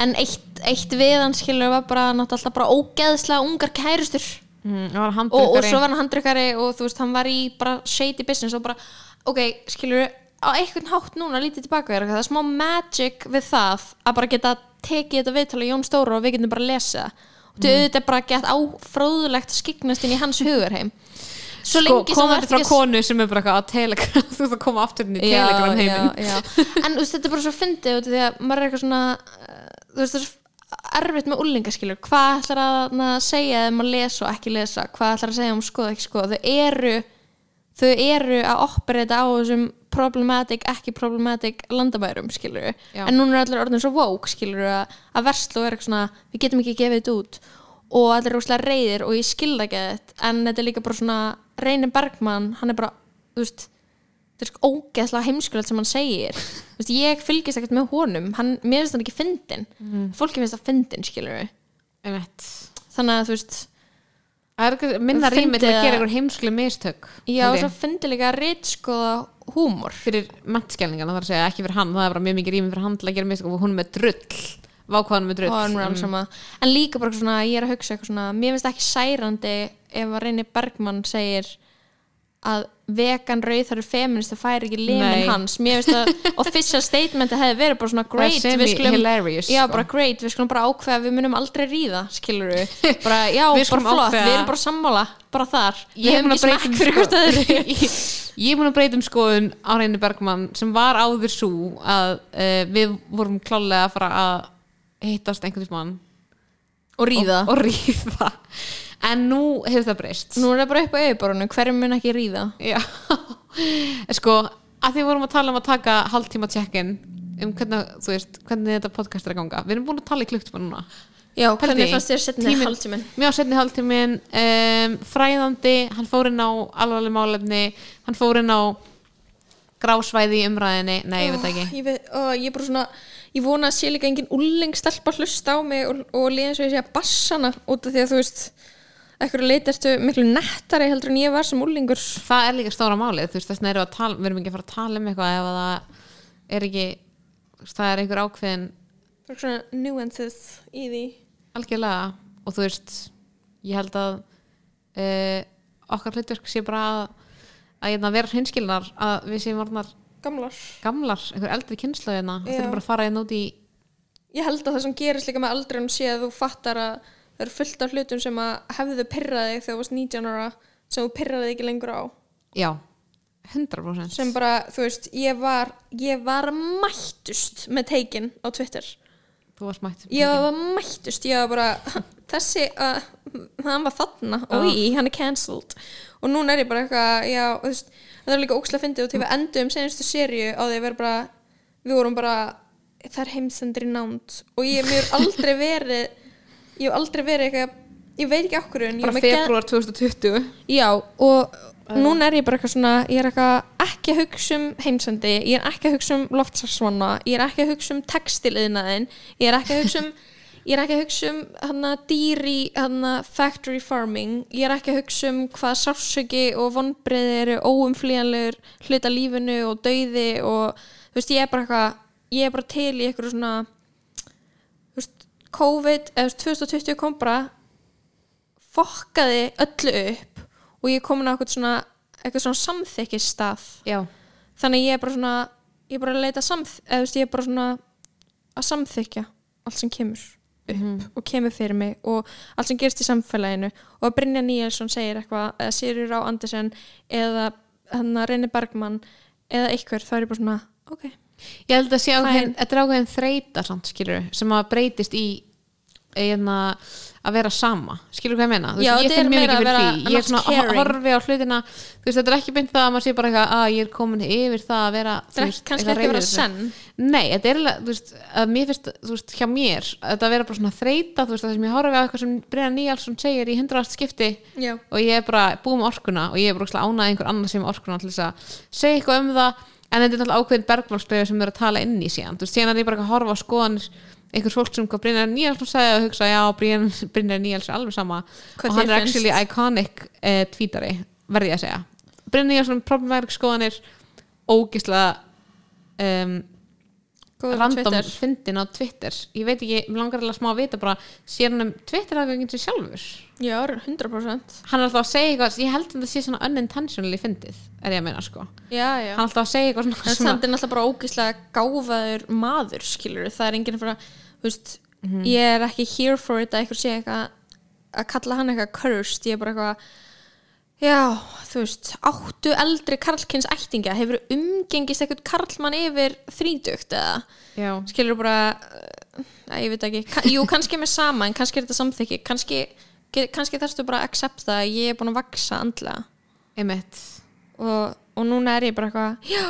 En eitt, eitt við hann skilur var bara náttúrulega bara ógeðslega ungar kærustur mm, og, og svo var hann handrykkari og þú veist, hann var í bara shady business og bara, ok, skilur á einhvern hátt núna lítið tilbaka er það er smá magic við það að bara geta tekið þetta viðtala Jón Stóra og við getum bara að lesa og Mm. þetta auðvitað bara gett áfróðulegt að skiknast inn í hans hugarheim svo sko, komandi frá ekki að- konu sem er bara á telegram þú veist að koma aftur inn í telegram heiminn já, já. en þú veist, þetta er bara svo fyndið því að maður er eitthvað svona uh, þú veist, svo erfitt með úlingaskilur hvað ætlar að segja þeim að lesa og ekki lesa hvað ætlar að segja um skoða ekki skoða þau eru þau eru að operata á þessum problematic, ekki problematic landamærum skilur Já. en núna er allir orðin svo woke skilur að, að verslu er eitthvað svona við getum ekki gefið þetta út. Og allir er rúslega reyðir og ég skilða ekki þetta en þetta er líka bara svona Reynir Bergmann, hann er bara þú veist, þetta er sko ógeðslega heimskulegt sem hann segir. Veist, ég fylgist ekkert með honum. Hann, mér finnst hann ekki fyndin Mhm. fólki finnst það fyndin skilur Einmitt. þannig að þú veist það er minna Fyndið rými til að gera einhver heimskli mistök já, og svo fyndi líka ritskoða húmor. Fyrir mannskjælningana þar að segja ekki fyrir hann. Það er bara mjög mikið rými fyrir hann til að gera mistök og hún er með drull. Vákvæðan með drull. Er sama. En líka bara svona, ég er að hugsa mér finnst ekki særandi ef að Reynir Bergmann segir að vegan rauðhæru feminist það fær ekki limin hans. Mér finnst að official statementi hefði verið bara svona great, það er við skulum Já, sko. bara great, við skulum bara ákveða við munum aldrei ríða, skilur við bara, já, Við bara flott, ákveða- við erum bara sammála bara þar, Ég er ekki breyta smekk um fyrir hvort öðru. Ég, ég er búin að breyta um skoðun á reyni Bergmann sem var áður svo að uh, við vorum klálega að fara að hittast einhvern tímann og ríða, og, og ríða en nú hefur það breyst. Nú er það bara upp á auðborunum hverjum mun ekki ríða? Já, sko að því vorum að tala um að taka hálftíma check-in um hvernig, þú veist, hvernig þetta podcast er að ganga. Við erum búin að tala í klukktíma núna. Já, Pældi hvernig fannst þér setni tíminn- hálftíminn? mjög setni hálftímin um, fræðandi, hann fór inn á alvarleg málefni, hann fór inn á grásvæði í umræðinni. Nei, ég veit ekki. Ég, veit, ó, ég bara svona ég vona að sé líka engin úlling stelpa hlusta á mig og, og líða eins og ég sé að bassana út af því að þú veist ekkur leitastu miklu nettari heldur en ég var sem úlingur það er líka stóra málið, þú veist, þess að tala við erum ekki að fara að tala um eitthvað ef að það er ekki, það er einhver ákveðin svona nuances í því. Algjörlega og þú veist, ég held að uh, okkar hlutverk sé bara að, að hérna, vera hreinskilnar að við séum orðnar gamlar. gamlar, einhver eldri kynslu hérna, þú þurfum bara að fara inn út í ég held að það sem gerist líka með aldrinum sé að þú fattar að það eru fullt af hlutum sem að hefðu pyrraði þegar þú varst 19 ára sem þú pyrraði ekki lengur á. Já, 100% sem bara, þú veist, ég var ég var mættust með teikin á Twitter. Þú varst mætt ég var mættust, ég var bara þessi, uh, hann var þarna. Og hann er cancelled. Og núna er ég bara eitthvað, já, þú veist það er líka ókslega fyndið og til við endum senastu seríu á því að vera bara, við vorum bara það er heimsendir í nánd. Og ég mér aldrei verið ég hef aldrei verið eitthvað ég veit ekki okkur en ég bara með geð- februar 2020 Já, og núna er ég bara eitthvað svona, ég er eitthvað ekki að hugsa um heimsendi, ég er ekki að hugsa um loftsarsvanna, ég er ekki að hugsa um textiliðnaðin, ég er ekki að hugsa um ég er ekki að hugsa um hana dýri, hana factory farming ég er ekki að hugsa um hvað sársöki og vonbreiði eru óumflýjanlegur hluta lífinu og dauði og þú veist, ég er bara eitthvað ég er bara til í eitthvað svona COVID eða þú veist, 2020 kom bara fokkaði öllu upp og ég er komin á eitthvað svona eitthvað svona samþykkistað já, þannig ég er bara svona ég er bara að leita samþ eða ég er bara svona að samþykja allt sem kemur upp og kemur fyrir mig og allt sem gerist í samfélaginu. Og Brynja Níelsson segir eitthvað eða Sirur á. Andersen eða hann að Reyni Bergmann eða eitthvað þá er ég bara svona ok ég held að þetta er ákveðin þreita samt, skilur sem að breytist í einna, að vera sama, skilur hvað ég meina? Já, veist, ég finn mjög mikið að fyrir því. Ég er svona að horfi á hlutina þú veist, þetta er ekki beint það að maður sé bara eitthvað að ég er komin yfir það að vera það er kannski ekki að vera senn. Nei, þetta er alveg, þú veist, að mér finnst, þú veist, hjá mér, að þetta vera bara svona þreita, þú veist, það sem ég horfi á eitthvað sem Brynja Níalsson segir í hundraðast skipti Já. og ég er bara búið með orkuna og ég er bara ánægð einhver annar sem orkuna til þess að segja eitthvað um það, en þetta er alltaf ákveðin bergmálsbreið sem er að tala inn í síðan, þú veist, síðan er ég bara að horfa á skoðanir einhvers fólk sem hvað Brynja Níalsson segja og hugsa, já, Brynja, Brynja Níalsson er alveg sama. Hvað og hann þér er finnst? actually iconic uh, tvítari, verði ég að segja. Brynja Níalsson, problematic skoðanir ógislega um, random fyndin á Twitter. Ég veit ekki, mér langar alveg smá að vita bara sér hann um Twitter aðgangin sér sjálfur? Já, 100% hann er alltaf að segja eitthvað, ég held að það sé svona unintentionally fyndið, er ég að meina sko. Já, já. Hann er alltaf að segja eitthvað en svona, samt er náttúrulega bara ógeðslega gáfaður maður skilur, það er enginn fyrir að veist, Mhm. ég er ekki here for it að eitthvað sé eitthvað að kalla hann eitthvað cursed, ég er bara eitthvað já, þú veist áttu eldri karlkins ættinga hefur umgengist eitthvað karlmann yfir þrítugt eða? Já, skilur bara að ég veit ekki, Ka jú kannski með sama en kannski er þetta samþykki. Kannski, kannski þarfstu bara að accepta að ég er búin að vaksa einmitt. Og, og núna er ég bara eitthvað já,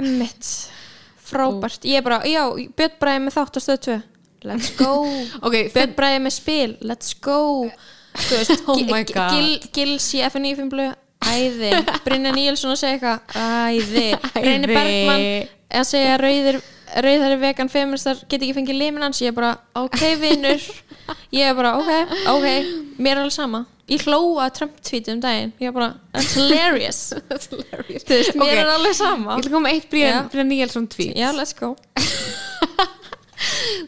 einmitt. Frábært, ég er bara, já, Björn Bræði með þátt á stöð 2 let's go. Ok, Björn Bræði með spil, let's go. þú veist, Oh. Gil, Gils í FNÍ blu æði, Brynja Níelsson að segja eitthvað æði, Reyni Æði. Bergmann að segja rauðir rauðari vegan feministar get ekki fengið limin hans. Ég er bara, ok vinnur ég er bara, ok, ok. Mér er alveg sama, ég hlóa Trump tweet um daginn, ég er bara, that's hilarious. That's hilarious. þú veist, mér Ok, er alveg sama. Ég að koma eitt Brynja Níelsson tweet. Já, let's go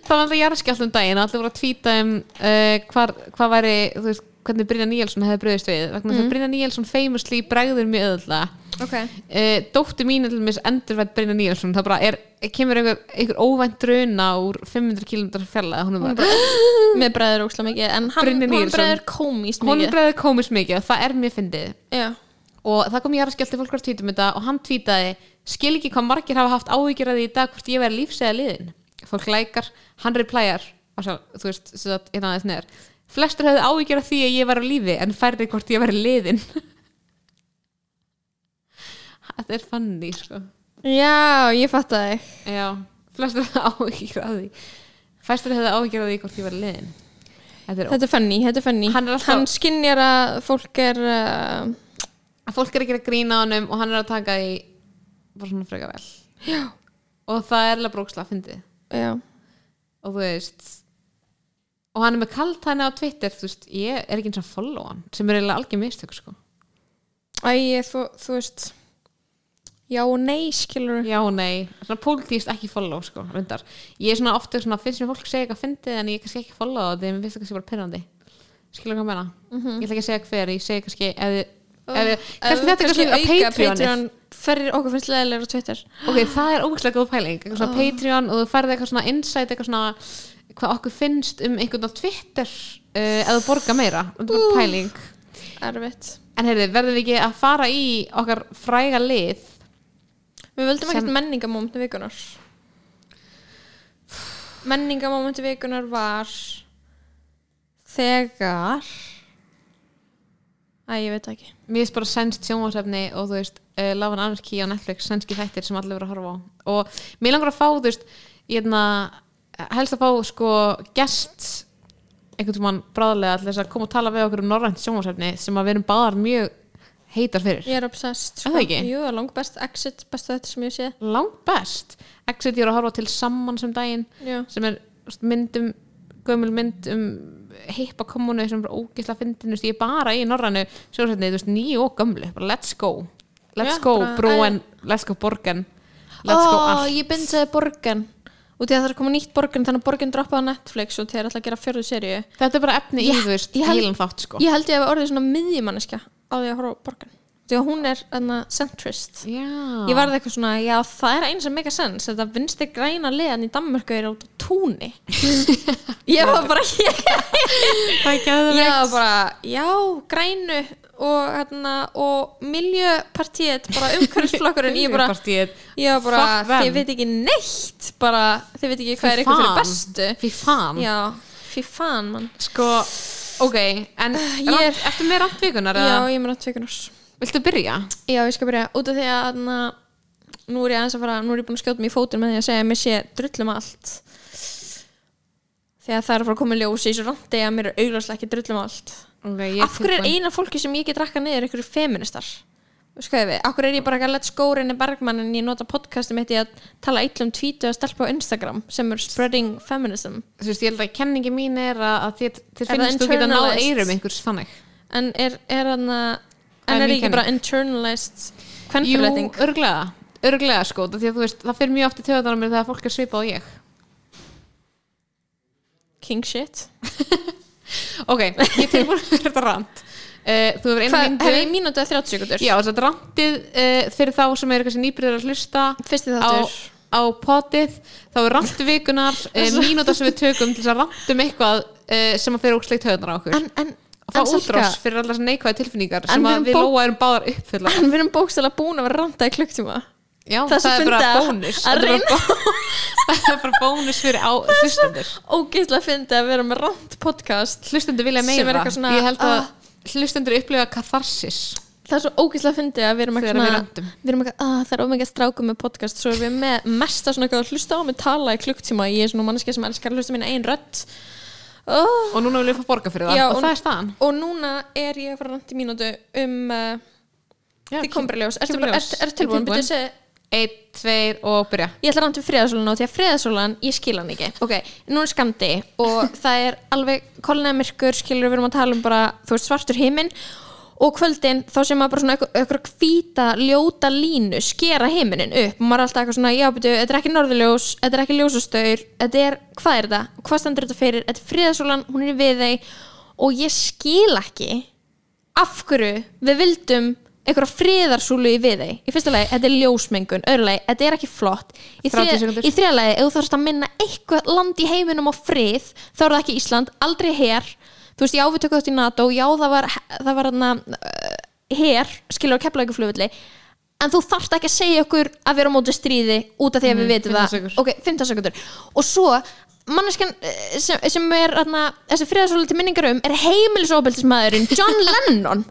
það var alltaf jarðskjált um daginn? Allir voru að tvíta um uh, hvar, hvað væri, þú veist, hvernig Brynja Níelsson hefði bröðist við. Vegna þess að Brynja Níelsson famously bregður mjög öðvöldlega ok, uh, dóttir mín er til dæmis endurvætt Brynja Níelsson. Það bara er, kemur einhver, einhver óvænt druna úr 500 km fjarlæða hún er bara, með bræður ósla mikið en hann, hún Níelsson. bræður komíst hún mikið. bregður komist mikið og það er mér fyndið. Já, og það kom ég að skjálti fólk að tvíta um þetta og hann tvítaði skil ekki hvað margir hafa haft áhyggjur að því í dag hvort ég verði lífsega liðin fólk lækar, hann svo, þú veist, að einn aðeins neður flestur hefði áhyggjur af því að ég var á lífi en færði hvort ég verði liðin. Þetta er funny sko. Já, ég fatt það já, flestur hefði áhyggjur af því. Flestur hefði áhyggjur af því hvort ég verði liðin. Þetta er þetta er funny, þetta er funny. Hann alltaf- hann skinnjar að fólk er uh, að fólk er að gera grína á honum og hann er að taka því bara svona freka vel. Já, og það er alveg bróksla að fyndið já, og þú veist og hann er með kalt hann á Twitter þú veist, ég er ekki eins og að follow hann sem er eiginlega algjör mistök sko. Æ, þú, þú veist já og nei, skilur já og nei, svona pólitíst ekki follow sko, reyndar, ég er svona ofta svona, finnst mér fólk segja eitthvað fyndið en ég kannski ekki follow það, mér finnst það kannski bara pyrrandi skilur hvað ég meina, ég ætla ekki að segja hver ég segi kannski, ef þið- kannski þetta er kannski að Patreon fyrir okkur finnst leðilegur á Twitter. Ok, það er ógæslega góð pæling. Eitthvað svona Patreon og þú færði eitthvað svona insight eitthvað svona hvað okkur finnst um einhvern á Twitter uh, ef þú borga meira, bara pæling. Erfitt. En heyrði, verðum við ekki að fara í okkar fræga lið? Við völdum Sem- ekkert menningamómenti vikunar menningamómenti vikunar var þegar æ, ég veit ekki. Mér finnst bara sænst sjónvarsefni og þú veist uh, Love and Anarchy á Netflix, sænski þættir sem allir verður að horfa á. Og mér langar að fá, þú veist ég hefna, helst að fá sko gest einhvern tímann bráðlega til þess að koma og tala við okkur um norrænt sjónvarsefni sem að við erum báðar mjög heitar fyrir. Ég er obsessed Er það ekki? jú, langt best exit, bestu þetta sem ég sé langt best? Exit ég er að horfa til saman sem daginn já, sem er myndum gömul mynd um hippa kommunu sem er ógislega fyndin, ég er bara í þú veist, nýju og gömlu bara let's go, let's go bara- brúen, let's go borgen. Let's go Ó, allt. ég bindsaði borgan út í að það er koma nýtt borgan þannig að borgan droppaði á Netflix og þeir ætla að gera fjörðu seríu. Þetta er bara efni í þú veist, ég held- sko. ég við orðið svona miðjumanniska á því að horfa á borgan því að hún er enna centrist. Já, ég varði eitthvað svona, já það er eins sem mega sens þetta vinstri græna liðan í Danmörku er út á túni. Ég var bara ég, er ég var bara, já, grænu og hérna og miljöpartíet, bara umhverfisflokkurinn ég bara, ég bara þið veit ekki neitt bara, þið veit ekki hvað er eitthvað fyrir bestu. Fyrir fan. Já, fyrir fan mann. Sko, ok, en Ég er- er... eftir með randvíkunar já, ég meina tveikunar viltu byrja? Já, ég skal byrja. Út af því að na, nú er ég aðeins að fara, nú er ég búin að skjóta mig í fótinn með því að segja að mér sé drullum allt. Þegar það er að fara að koma í ljós í þessu randi að mér er augljóslega ekki drullum allt. Okay, Af hverju er eina fólki sem ég get rakka niður einhverju feministar? Skoði við, af hverju er ég bara ekki að let's go reyni Bergman en ég nota podcastum eitt í að tala illum tvítu að stelpa á Instagram sem er spreading feminism? Þú veist, ég held að kenningi mín er að, þér, finnst þú geta náð eirum einhvers þannig. En er, er hann að en er ekki bara internalized Jú, kvenfyrleting? örglega, örglega sko veist, það fyrir mjög oft í töðan á mér þegar fólk er svipað og ég. King shit. Ok, ég er tilbúin að þetta rand uh, þú hefur einu myndu hef ég mínútu að 30 sekundur? já, þess að randið uh, fyrir þá sem kannski nýbyrðir að hlusta. Fyrsti þáttur. á potið þá er randvikunar uh, mínúta sem við tökum til þess að randum eitthvað sem að fyrir ósleikt töðunar á okkur. En, en, og Salka, útrás fyrir allar neikvæði tilfinningar En sem við lóa erum báðar uppfylla En við erum bókstæla búin að vera randa í klukktíma. Já, Það það er bara bónus. það er bara bónus fyrir á hlustendur. Ógeðslega fyndi að vera með rand podcast. Hlustendur vilja meira svona, ég held að ah. hlustendur upplifa katharsis. Það er svo ógeðslega fyndi að við erum eitthvað, að það er ómikið strákum með podcast Svo erum við með mesta svona hlusta á mig tala í klukktíma Ég er svona manneski sem elskar að hlusta mín einn rödd oh. og núna vil ég fá borga fyrir það Já, og og- það er staðan Og núna er ég að fara rand í mínútu um uh, Já, Þið kom bara í ljós Ertu bara- ert- ert er tilbúin? tilbúin. Byrju, seg- einn, tveir og byrja Ég ætla að randa um friðarsólan á því að friðarsólan, ég skil hann ekki Ok, nú er skandi og það er alveg kollega myrkur skilur við erum að tala um bara, þú veist, svartur heiminn og kvöldin þá sem maður bara svona eitthvað, eitthvað hvíta, ljóta línu skera heiminin upp og maður er alltaf eitthvað svona já, betur, þetta er ekki norðurljós, þetta er ekki ljósastaur þetta er, hvað er þetta? Hvað standur þetta fyrir? Þetta er friðarsólan, hún er við þeim og ég skil ekki af hverju við vildum einhverja friðarsúlu í við þeim í fyrsta lagi, þetta er ljósmengun, öðru lagi, þetta er ekki flott í, 30 þriðja- sekúndur. í þriða lagi, ef þú þarfst að minna eitthvað land í heiminum á frið, þá er það ekki Ísland aldrei her, þú veist, já við tökum þetta í NATO, já það var það var þarna uh, her, skilur á keflauguflugulli en þú þarft ekki að segja okkur að vera á móti stríði út af því að við vitum 15 það. sekúndur. ok, 15 sekundur og svo manneskjan eh, sem, sem er atna, þessi friðarsóli til minningar um er heimilisofbeldismæðurinn John Lennon.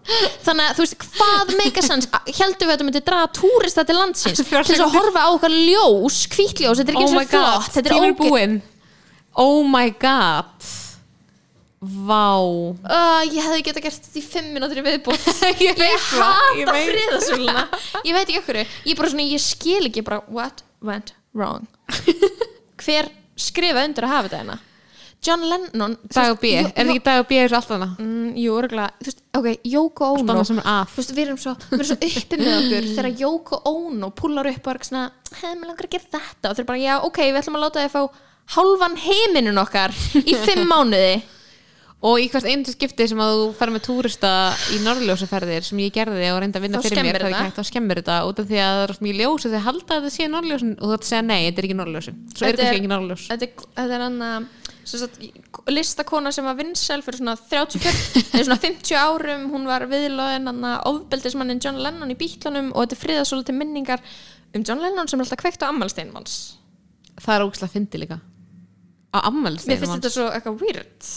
Þannig að þú veist hvað sense? Heldum við að þetta myndi draga túrista til landsins til þess að horfa á okkar ljós kvítljós, þetta er ekki oh eins og flott þetta er búinn. Oh my god vá. Uh, ég hefði getað gert þetta í 5 minútur í viðbútt ég ég hata veit friðarsóluna ég veit ekki okkur ég bara svona, ég skil ekki bara what went wrong. Hver skrifa undir að hafa þetta hérna? John Lennon Dag og B, er það ekki dag og B eins og allt annað? Mm, jú, örgulega, ok, Yoko Ono. annað sem er að. Þú veist, við erum svo, við erum svo uppi með okkur þegar Yoko Ono púlar upp og er svona, hefði mig langar að gera þetta. Og þeir bara, já, ok, við ætlum að láta þið fá hálfan heiminin okkar í fimm mánuði Og í hvert einu skipti sem að þú fer með túrista í norðljósaferðir sem ég gerði og reyndi að vinna Þá fyrir mér það að skemmir þetta. Út af því að það er mjög ljós og þau halda að þetta sé norðljósin og þú ætti að segja nei, þetta er ekki norðljósin. Svo er Þetta ekki norðljós. þetta er, hann að listakona sem var vinsæl fyrir svona 30 fjör, eða svona 50 árum hún var viðlóðin ofbeldismannin John Lennon í bítlunum og þetta er friðasólu til minningar um John Lennon sem er alltaf kveikt á ammælsteinum hans Það er ógæslega fyndi líka á Mér ammælsteinum finnst þetta svo eitthvað weird.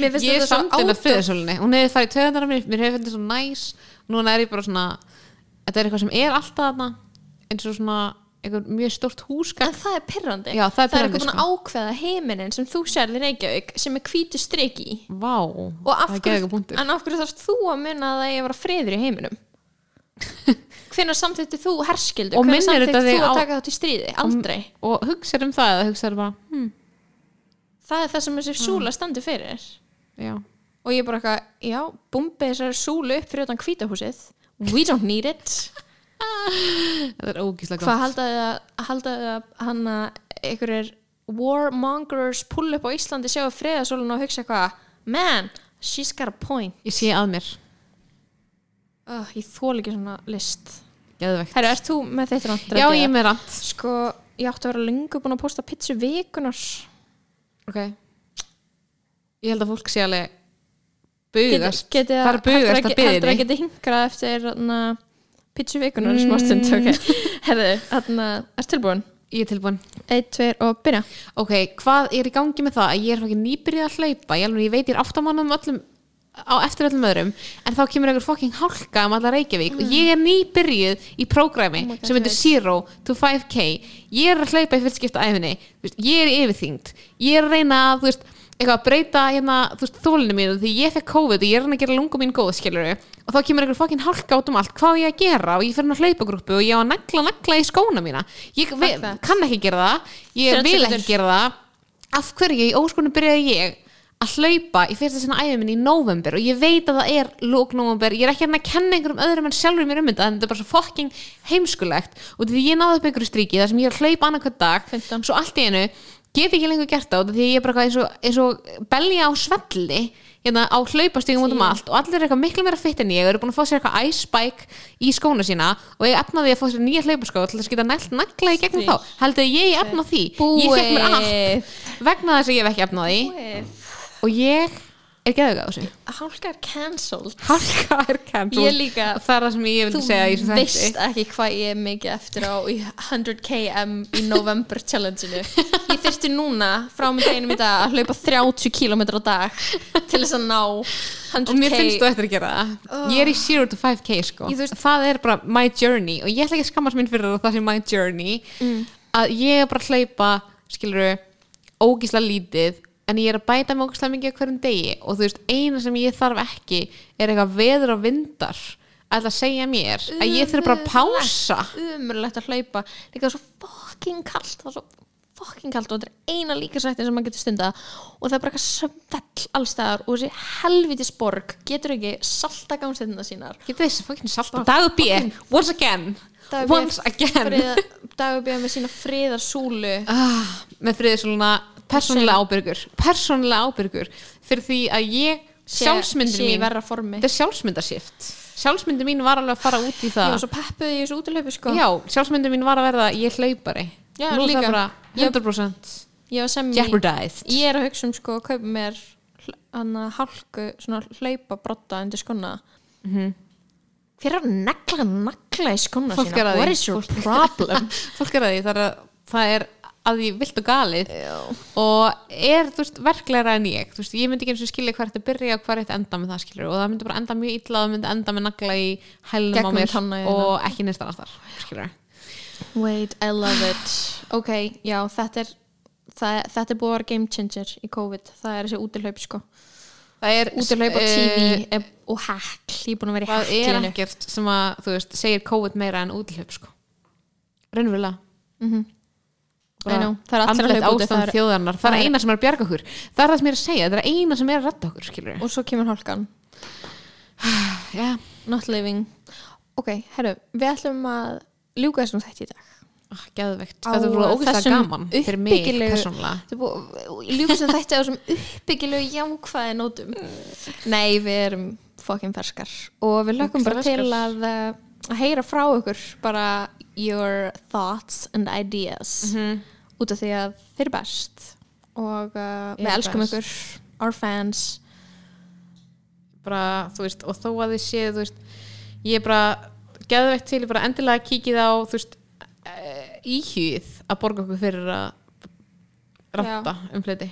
Mér finnst Ég er þetta svo samt inn að out friðarsólinni hún hefði farið í töðanar mér, mér hefði fundið svo næs. Núna er ég bara svona þetta er eitthvað sem er alltaf þarna eins og svona eitthvað mjög stórt húsgagn. En það er pirrandi. Já, það er pirrandi, eitthvað að ákveða heiminin sem þú sérði Reykjavík sem er hvítu Vá, og af er hverju, þarfst þú að munna að það eigi að vera friður í heiminum hvenær samþýtti þú herskildu, Og hvenær minnir þetta samþýtti þig þú að á- taka þá til stríði? Aldrei, og hugsaður um það eða hugsaður bara hm, það er það sem þessi súla standi fyrir. Já. Og ég bara eitthvað, já, búmbi þessari súlu upp fyrir utan hvítahúsið we don't need it. Þetta er ógíslega hvað haldaði að, haldaði að hann að einhverjir warmongers pull upp á Íslandi sjáu friðasólun og hugsa eitthvað man, she's got a point. Ég sé að mér, uh, ég þól ekki svona list Herru, ert þú með þitt rand? já, ég er með rand Sko, ég átti að vera lengur búin að posta pizzu vikunar ok. Ég held að fólk sé alveg bugast. Geti það er bugast að Heldur að geti hingrað eftir na, pizzu vikunar mm. smástund ok. Herru, þarna, ert tilbúin? ég er tilbúin. 1, 2 og byrja. Ok, hvað er í gangi með það að ég er ekki nýbyrjað að hlaupa? Ég, alveg, ég veit ég er áttamann um öllum á eftir öllum öðrum en þá kemur einhver fucking hálka um alla Reykjavík. Og ég er nýbyrjuð í prógrami Oh sem veit. Zero to 5K ég er að hlaupa í fyrstskipta æfinni ég er yfirþyngd. Ég er að reyna að veist, eitthvað að breyta hérna, þólinu mínu því ég fekk COVID og ég er að að gera lungum mín góð skilur og þá kemur einhver fucking hálka út um allt. Hvað ég að gera? Og ég fer inn á hlaupagrúppu og ég á að negla negla í skóna mína. Ég that. kann ekki gera það. Ég 30 vil ekki gera það. Af hverju í óskonum byrjaði ég að hlaupa í fyrsta sinna æfum minni í november og ég veit að það er lók november, ég er ekki hérna að kenna einhverjum öðrum en sjálfur mér um þetta, en þetta er bara svo fucking heimskulegt. Og því ég náði upp einhverju stríki þar sem ég er að hlaupa annað hvern dag 15. svo allt í einu get ekki lengur gert út af því ég er bara eitthvað eins og, eins og belja á svelli hérna á hlaupastígum út um allt og allir er eitthvað miklu meira fitt en ég eru búin að fá sér eitthvað ice spike í skóna sína og ég efnaði að fá sér nýja hlaupaskó til þess að geta nælt nagla í gegnum þá. Heldur ég efna því. Ég fekk mér allt vegna þess að ég hef ekki efnaði og ég er geðuga á þessu. Hálka er cancelled. Hálka er cancelled. Ég líka það er það sem ég Þú vil segja í þessu veist þætti ekki hvað ég er mikið eftir á í 100km í November challengeinu. Ég þyrfti núna frá mig deginum í dag að hlaupa 30 km á dag til þess að ná 100k og mér finnst þú eftir að gera það. Ég er í 0 to 5k sko. Þú veist- það er bara my journey. Og ég ætla ekki að skammast minn fyrir að það sé my journey. Mm. að ég er bara að hlaupa skilur ógísla lítið en ég er að bæta mig ógísla mikið hverjum degi og þú veist, eina sem ég þarf ekki er eitthvað veður og vindar að það segja mér að ég þurf bara að pása. Umurlegt að hlaupa. Líka svo fucking kallt Það var svo fucking kalt og þetta er eina líkasættin sem maður getur stunda og það er bara eitthvað svell allstæðar og þessi helviti sporg getur ekki salta gangsættina sínar. Getur þessi fokkin salta Dagur B, once again Once again. Dagur með sína friðarsúlu. Ah, Með friðið svona persónulega. ábyrgur. Persónulega ábyrgur Fyrir því að ég sjálfsmyndin mín Þetta er sjálfsmyndarshift Sjálfsmyndin mín var alveg að fara út í Ég það var svo peppuð í þessu útilöfu sko. Já, sjálfsmyndin mín var að verða ég hlaupari. Já, Nú líka. bara Ég- 100% Ég var sem í jeopardized. Ég er að hugsa um sko kaupa mér hana hálku, svona hlaupa brotta undir skona Hver er að negla nagla í skona Fólk sína? What is your problem? Fólk er að því, það er, að, það er að því vilt og galið. Já. og er, þú veist, verklegra en ég. Þú veist, ég myndi ekki eins og skilja hvert að byrja og hvert að enda með það skilur og það myndi bara enda mjög illa og það myndi enda með nagla í hælnum á mér og ekki neist annars þar skilur Wait, I love it. Ok, já, þetta er það, þetta er búið að vera game changer í COVID. Það er þessi útilhaup sko það er á eh, TV er, og hekl, ég er búin að vera í það er ekkert sem að, þú veist, segir COVID meira en útlöp sko. Raunverulega. I know, það er allir hlaupa úti, ástand það er- það er eina sem er að bjarga okkur. Það er það sem ég er að segja, það er eina sem er að redda okkur skilur og svo kemur hálkan. Já, not living. Ok, herru, við ætlum að ljúka þessum þætti í dag ah, geðveikt, Á þetta er búin ógeðslega þessum gaman fyrir mig persónulega. Þetta er ljúka þessum þætti á þessum uppbyggilegu jákvæði nótum. Nei, við erum fucking ferskar. Og við lögum bara til að, uh, að heyra frá ykkur bara your thoughts and ideas út af því að þeir eru best. Og uh, við elskum best. ykkur our fans. Bara, þú veist, og þó að þið séu þú veist, ég er bara geðveikt til, ég bara endilega kíkið á þú veist, íhjúið að borga okkur fyrir að ranta um hluti.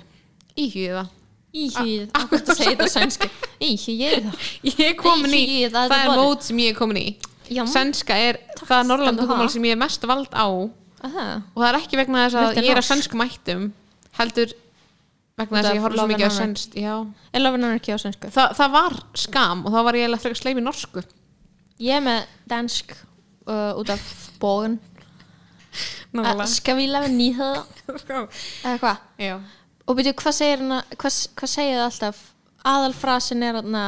Íhjúið það Íhýð, akkur þetta segir þetta á sænsku Íhýð ég er komin í, Íhugið, það, það er mót sem ég er komin í. Já. sænska er það tungumál það. sem ég er mest vald á. Og Aha. það er ekki vegna þess að ég er norsk. sænskum mættum heldur vegna þess að ég horf svo Love mikið á já. Ég lofa hann ekki á sænsku? Þa, það var skam og þá var ég eiginlega frekar sleim í norsku. Ég er með dansk uh, út af bóðun Nákvæmlega. Skal vi lave nýhöða? Eða hvað? já. Og byrju, hvað segir hana hvað, hvað segir það alltaf? Aðalfrasin er hana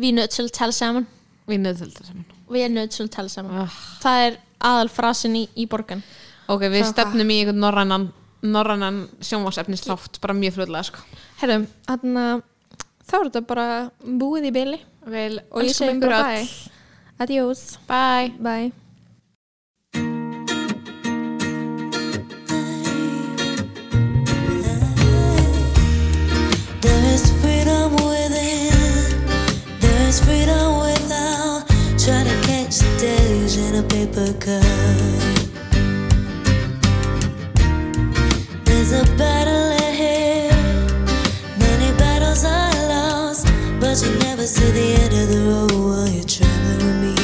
Vi nødt til at tale sammen við neðum þetta saman Vi nødt til at tale sammen Ah. Það er aðalfrasin í, í borgan ok, við stefnum í einhvern norrannan norrannan sjónvarsefnislátt bara mjög fljóðlega sko. Herrum, þarna þá er þetta bara búið í byli Vel, og ég segi bara bye Adiós bye Bye days in a paper cup. There's a battle ahead. Many battles are lost, but you never see the end of the road while you're traveling with me.